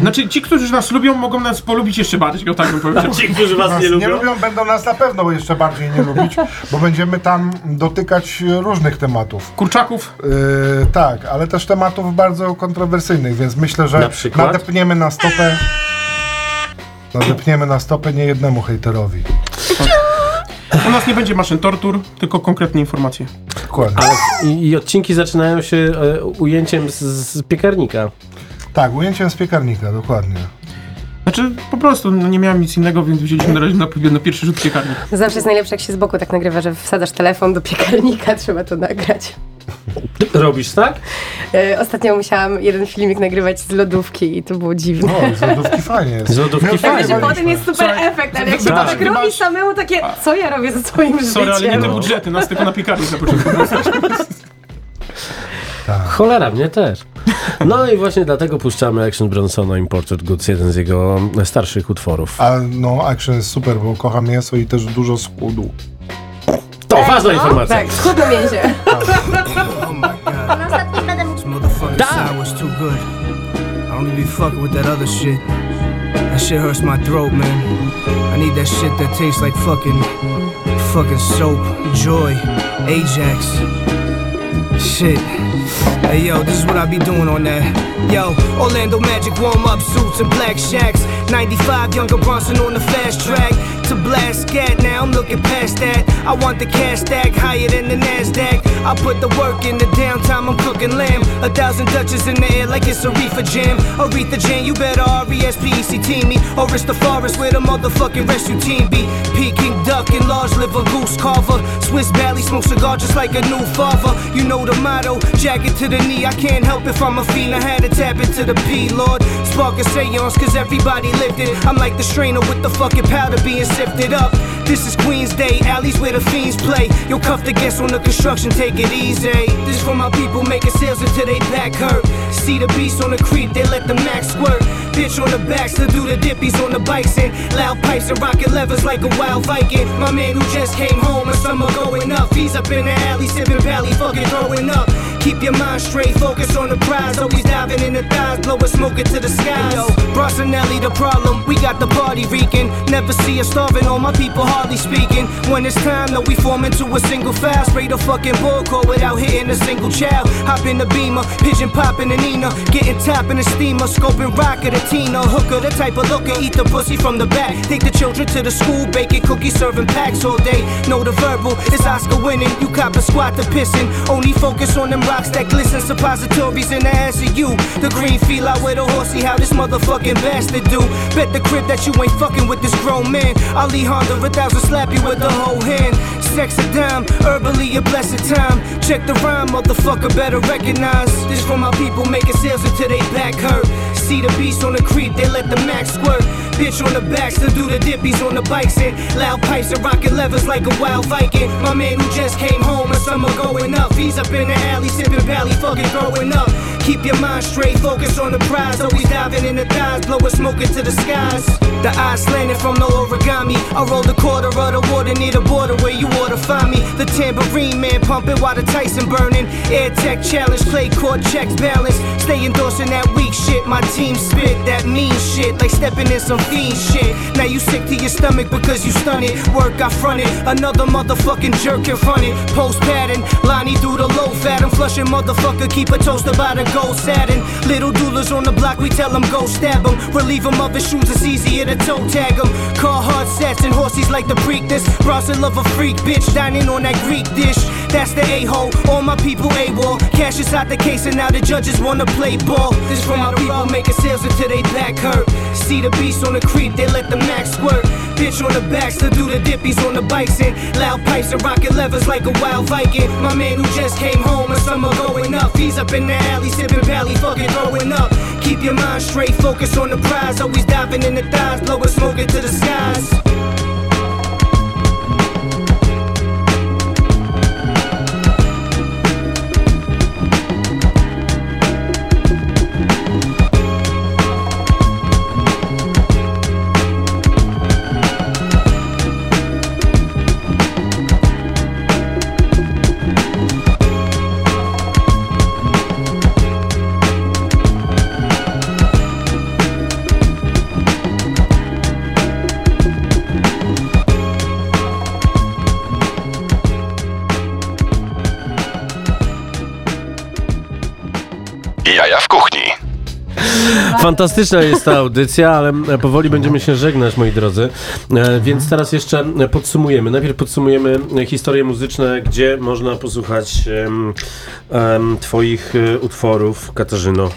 Znaczy, ci, którzy nas lubią, mogą nas polubić jeszcze bardziej, o tak bym powiedział. Ci, którzy was Nas nie nie lubią. lubią, będą nas na pewno jeszcze bardziej nie lubić, bo będziemy tam dotykać różnych tematów. Kurczaków, Yy, tak, ale też tematów bardzo kontrowersyjnych, więc myślę, że Na nadepniemy na stopę. Nadepniemy na stopę nie jednemu hejterowi. u nas nie będzie maszyn tortur, tylko konkretne informacje. Dokładnie. Ale i, I odcinki zaczynają się e, ujęciem z, z piekarnika. Tak, ujęciem z piekarnika, dokładnie. Znaczy, po prostu no, nie miałem nic innego, więc wzięliśmy na razie na, na pierwszy rzut piekarnik. Zawsze jest najlepsze, jak się z boku tak nagrywa, że wsadzasz telefon do piekarnika, trzeba to nagrać. Robisz tak? E, Ostatnio musiałam jeden filmik nagrywać z lodówki i to było dziwne. O, z lodówki fajnie jest. Z lodówki My fajnie. Że nagrywaliśmy. potem jest super Słuchaj, efekt, ale jak się tak robi samemu takie, co ja robię ze swoim Sorry, ale nie życiem? te budżety, nas tylko na piekarni na początku. Cholera, mnie też. No i właśnie dlatego puszczamy Action Bronsona Imported Goods, jeden z jego starszych utworów. A no, action jest super, bo kocham mięso i też dużo schudł. To ważna informacja. Tak, schudną mięsie. Na don't even be fucking with that other shit. That shit hurts my throat, man. I need that shit that tastes like fucking, fucking soap, joy, Ajax. Shit. Hey yo, this is what I be doing on that. Yo, Orlando Magic warm up suits and black shacks. 95 younger Bronson on the fast track to blast scat. Now I'm looking past that. I want the cash stack higher than the Nasdaq. I put the work in the downtime. I'm cooking lamb. A thousand Dutches in the air like it's a reefer jam. Aretha Jam, you better R-E-S-P-E-C-T me. Or it's the forest where the motherfucking rescue team be. Peking duck and large liver goose carver. Swiss Valley smoke cigar just like a new father. You know the motto, jacket to the knee. I can't help if I'm a fiend. I had to tap into the P, Lord. Spark a seance, cause everybody lived it. I'm like the strainer with the fucking powder being sifted up. This is Queen's Day, alleys where the fiends play. You'll cuff the guests on the construction, take it easy. This is for my people making sales until they back hurt. See the beast on the creep, they let the max squirt. Bitch on the backs to do the dippies on the bikes and loud pipes and rocket levers like a wild Viking. My man who just came home and summer going up. He's up in the alley sipping pally, fucking throwing up. Keep your mind straight, focus on the prize. Always diving in the thighs, blowing smoke into the skies. Yo, Brossinelli, the problem, we got the party reeking. Never see us starving, all my people hardly speaking. When it's time, though, we form into a single file. Straight a fucking bull call without hitting a single child. Hop in the beamer, pigeon popping the Nina. Getting top in the steamer, scoping rock at a Tina. Hooker, the type of looker, eat the pussy from the back. Take the children to the school, baking cookies, serving packs all day. Know the verbal, it's Oscar winning. You cop a squat to pissing. Only focus on them that glisten. Suppositories in the ass of you. The green feel out with a horsey, how this motherfucking bastard do. Bet the crib that you ain't fucking with this grown man. Ali Honda, a thousand slap you with the whole hand. Sex a dime, herbally a blessed time. Check the rhyme, motherfucker, better recognize. This for my people making sales until they back hurt. See the beast on the creep, they let the max squirt. Bitch on the backs to do the dippies on the bikes and loud pipes and rocket levers like a wild Viking. My man who just came home and summer going up. He's up in the alley sipping valley, fucking throwing up. Keep your mind straight, focus on the prize. Always diving in the thighs, blowing smoke into the skies. The eyes slanted from the origami. I rolled a quarter of the water near the border where you ought to find me. The tambourine man pumping while the Tyson burning. Air Tech challenge, play court checks balance. Stay endorsing that weak shit. My team spit that mean shit, like stepping in some fiend shit. Now you sick to your stomach because you stun it. Work I fronted, another motherfucking jerk in front it. Post pattern, Lonnie through the low fat. I'm flushing motherfucker, keep a toaster by the gold satin. Little doulas on the block, we tell them go stab them. Relieve them of his shoes, it's easier to toe tag them. Car hard sets and horses like the Preakness. Bronson love a freak, bitch, dining on that Greek dish. That's the a-hole, all my people A-wall. Cash is out the case and now the judges wanna play ball. This from my people making sales until they back hurt. See the beast on the creep, they let the max squirt. Bitch on the backs to do the dippies on the bikes and loud pipes and rocket levers like a wild Viking. My man who just came home and summer going up. He's up in the alley sipping valley, fucking throwing up. Keep your mind straight, focus on the prize. Always diving in the thighs, blowing smoke into the skies. Fantastyczna jest ta audycja, ale e, powoli będziemy się żegnać, moi drodzy. E, Więc teraz jeszcze podsumujemy. Najpierw podsumujemy historie muzyczne, gdzie można posłuchać em, em, Twoich e, utworów, Katarzyno.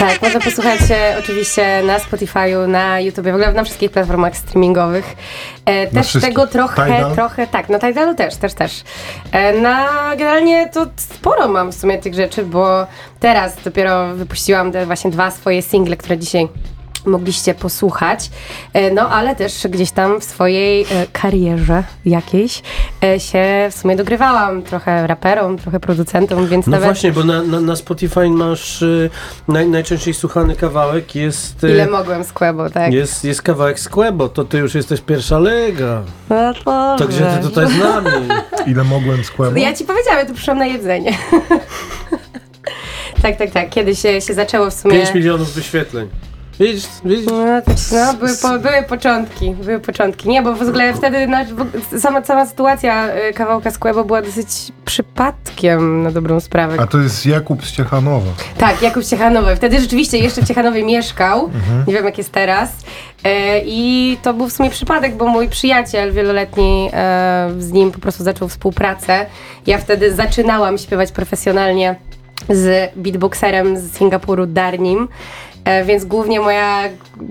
Tak, można posłuchać e, oczywiście na Spotify'u, na YouTube, w ogóle na wszystkich platformach streamingowych. E, też wszystkich. tego trochę, Tidal? trochę, tak, na Tidalu też, też, też. E, na generalnie to sporo mam w sumie tych rzeczy, bo teraz dopiero wypuściłam te właśnie dwa swoje single, które dzisiaj mogliście posłuchać, E, no ale też gdzieś tam w swojej e, karierze jakiejś e, się w sumie dogrywałam trochę raperom, trochę producentom, więc No nawet... właśnie, bo na, na, na Spotify masz naj, najczęściej słuchany kawałek jest... Ile mogłem z Quebo, tak? Jest, jest kawałek z Quebo, to ty już jesteś pierwsza lega. No to Także ty tutaj z nami. Ile mogłem skłębić? No Ja ci powiedziałam, ja tu przyszłam na jedzenie. tak, tak, tak. Kiedyś się, się zaczęło w sumie... 5 milionów wyświetleń. Widzisz, widzisz? No, tak, no były, po, były początki, były początki. Nie, bo w ogóle wtedy no, w- sama, sama sytuacja y, kawałka z Quebo była dosyć przypadkiem na dobrą sprawę. A to jest Jakub z Ciechanowa. Tak, Jakub Ciechanowy. Wtedy rzeczywiście jeszcze w Ciechanowie mieszkał. Mhm. Nie wiem, jak jest teraz. E, I to był w sumie przypadek, bo mój przyjaciel wieloletni e, z nim po prostu zaczął współpracę. Ja wtedy zaczynałam śpiewać profesjonalnie z beatboxerem z Singapuru, Darnim. E, więc głównie moja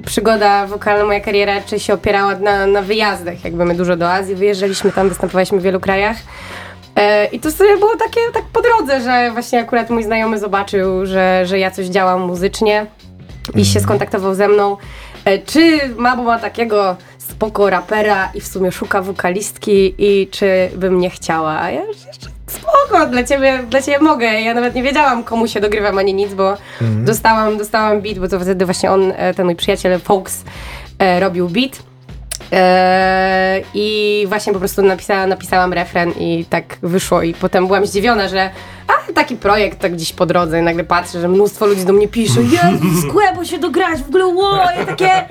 przygoda wokalna, moja kariera raczej się opierała na, na wyjazdach. Jakby my dużo do Azji wyjeżdżaliśmy, tam występowaliśmy w wielu krajach. E, I to sobie było takie tak po drodze, że właśnie akurat mój znajomy zobaczył, że, że ja coś działam muzycznie i się skontaktował ze mną. E, Czy Mabo ma takiego spoko rapera i w sumie szuka wokalistki i czy bym nie chciała? A ja już jeszcze spoko, dla ciebie, dla ciebie mogę. Ja nawet nie wiedziałam komu się dogrywam ani nic, bo Mhm. dostałam, dostałam beat, bo to wtedy właśnie on, e, ten mój przyjaciel Folks e, robił beat. Eee, I właśnie po prostu napisała, napisałam refren i tak wyszło i potem byłam zdziwiona, że a, taki projekt tak gdzieś po drodze i nagle patrzę, że mnóstwo ludzi do mnie pisze Jezu, z Kłebo się dograć, w ogóle wow, ja takie...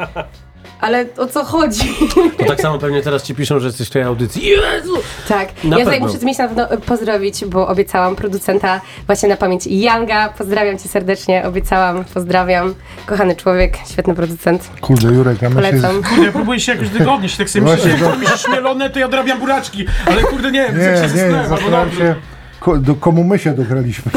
Ale o co chodzi? To tak samo pewnie teraz ci piszą, że jesteś w tej audycji. Jezu! Tak, Na ja tutaj muszę z miejsca na pewno pozdrowić, bo obiecałam producenta właśnie na pamięć Yanga. Pozdrawiam cię serdecznie, obiecałam, pozdrawiam. Kochany człowiek, świetny producent. Kurde, Jurek, a my się... Polecam. Kurde, ja próbuję się jakoś dogodnić, tak sobie Właśnie, myślę, się śmielone, to ja dorabiam buraczki, ale kurde nie, Nie, nie, się nie, dobrze. się, ko, do komu my się dograliśmy.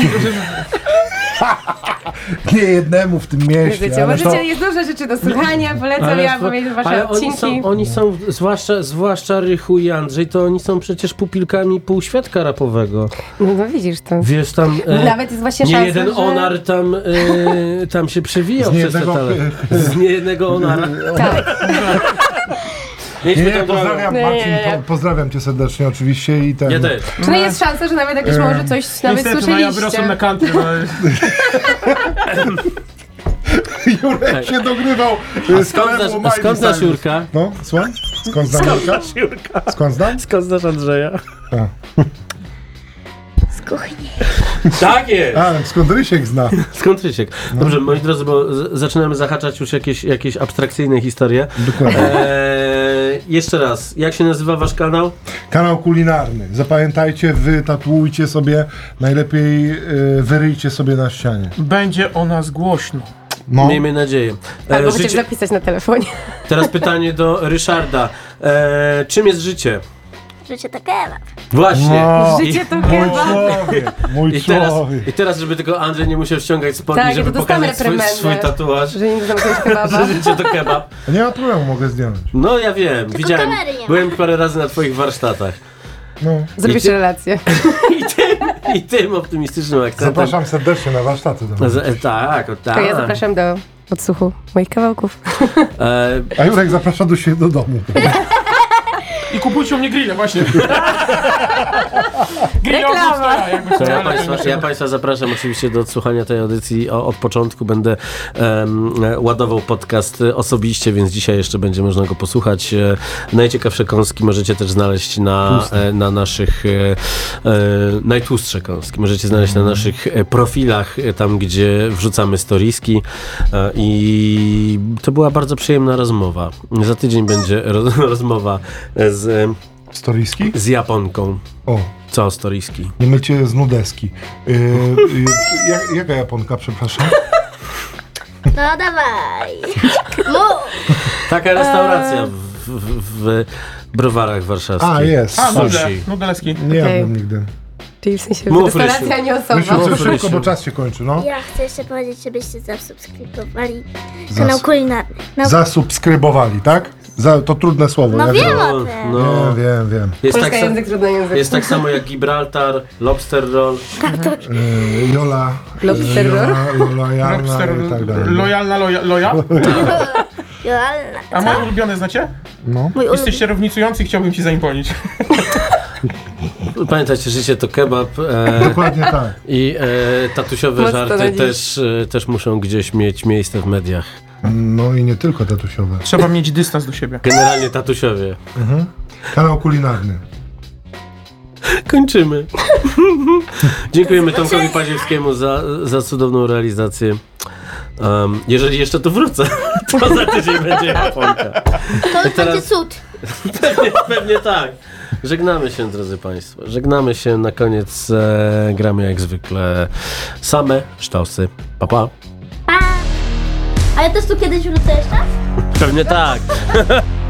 nie jednemu w tym mieście, Wiecie, ale to... możecie, jest dużo rzeczy do słuchania, polecam, ja spo- powiedzieć wasze ale odcinki. Oni są, oni są, zwłaszcza, zwłaszcza Rychu i Andrzej, to oni są przecież pupilkami półświadka rapowego. No, no widzisz to. Wiesz, tam... e, Nawet jest właśnie nie szansa, jeden że- onar tam, e, tam się przewijał Z przez te niejednego- tale. Z niejednego onara. Tak. Nie, nie, pozdrawiam Nie, Marcin, nie, nie. Po, pozdrawiam cię serdecznie oczywiście i ten... Ja też. Czy jest szansa, że nawet jakoś może coś nawet Niestety, no ja słyszeliście? wyrosłem na country, no, Jurek się dogrywał A z skąd Kalewą znasz, a Miley skąd Cyrus. Jurka? No, słucham? Skąd znam Jurka? Jurka? Skąd znam? Skąd znasz Andrzeja? Kuchni. Tak jest! A, skąd Rysiek zna? Skąd Rysiek? Dobrze, moi drodzy, bo z- zaczynamy zahaczać już jakieś, jakieś abstrakcyjne historie. Dokładnie. Eee, jeszcze raz, jak się nazywa wasz kanał? Kanał kulinarny. Zapamiętajcie, wytatuujcie sobie, najlepiej y, wyryjcie sobie na ścianie. będzie o nas głośno. No, Miejmy nadzieję. Albo Eee, chociaż życie, zapisać na telefonie. teraz pytanie do Ryszarda. Eee, czym jest życie? Życie to kebab. Właśnie. No. I, Życie to mój kebab. człowiek, mój i, teraz, człowiek. I teraz, żeby tylko Andrzej nie musiał ściągać spodni, Tak, żeby dostałam pokazać swój, reprymendę. swój tatuaż. Że nie zamknąć kebaba. Że życie to kebab. Nie ma problemu, mogę zdjąć. No ja wiem, widziałem. kamery nie ma. Byłem parę razy na twoich warsztatach. No. Zrobisz ty- relację. I tym, i tym optymistycznym akcentem. Zapraszam serdecznie na warsztaty do mnie. Z, e, tak, o, tak. To ja zapraszam do odsłuchu moich kawałków. E, A Jurek zaprasza do siebie do domu. I kupujcie u mnie grille, właśnie. Reklama. od jakby co, ja, państwa, ja Państwa zapraszam oczywiście do odsłuchania tej audycji. O, od początku będę e, ładował podcast osobiście, więc dzisiaj jeszcze będzie można go posłuchać. E, najciekawsze kąski możecie też znaleźć na, e, na naszych e, e, najtłustsze kąski możecie znaleźć na naszych e, profilach, tam gdzie wrzucamy storiski e, i to była bardzo przyjemna rozmowa. Za tydzień będzie roz, rozmowa z, e, Storiski? z Japonką. O, Co storiski? nie mylcie z nudeski. Yy, yy, jak, jaka Japonka, przepraszam? No dawaj. Mów. Taka restauracja w, w, w browarach warszawskich. A, jest. A, nudle, Sushi. nudleski. Nie Okej. jadłem nigdy. Czyli w sensie Mów, restauracja, Rysiu. nie osoba. Myślę, że szybko, bo czas się kończy, no. Ja chcę jeszcze powiedzieć, żebyście zasubskrybowali Zas- kanał kulinarny. No, Zasubskrybowali, tak? Za, to trudne słowo. no ja wiem o No, tym. no. Wiem, wiem. Jest, Polska tak sa- język, trudny język. jest tak samo jak Gibraltar, Lobster Roll. Y, Jola, Lobster roll? Jola, lojalna Lobster, i tak dalej. lojalna loja, loja. Joanna. A moje ulubione znacie? No. Mój ulubiony. Jesteście równicujący i chciałbym ci zaimpolić. Pamiętajcie, życie to kebab e, Dokładnie tak. i e, tatusiowe Mocno żarty dziś. też, e, też muszą gdzieś mieć miejsce w mediach. No i nie tylko tatusiowe. Trzeba mieć dystans do siebie. Generalnie tatusiowie. Kanał kulinarny. Kończymy. Dziękujemy Tomkowi Paziewskiemu za, za cudowną realizację. Um, jeżeli jeszcze tu wrócę, to za tydzień będzie Japonka. To już teraz- będzie cud. Pewnie, pewnie tak. Żegnamy się, drodzy Państwo. Żegnamy się. Na koniec e, gramy jak zwykle same sztosy. Pa, pa. A ja też tu kiedyś wrócę jeszcze? Pewnie tak.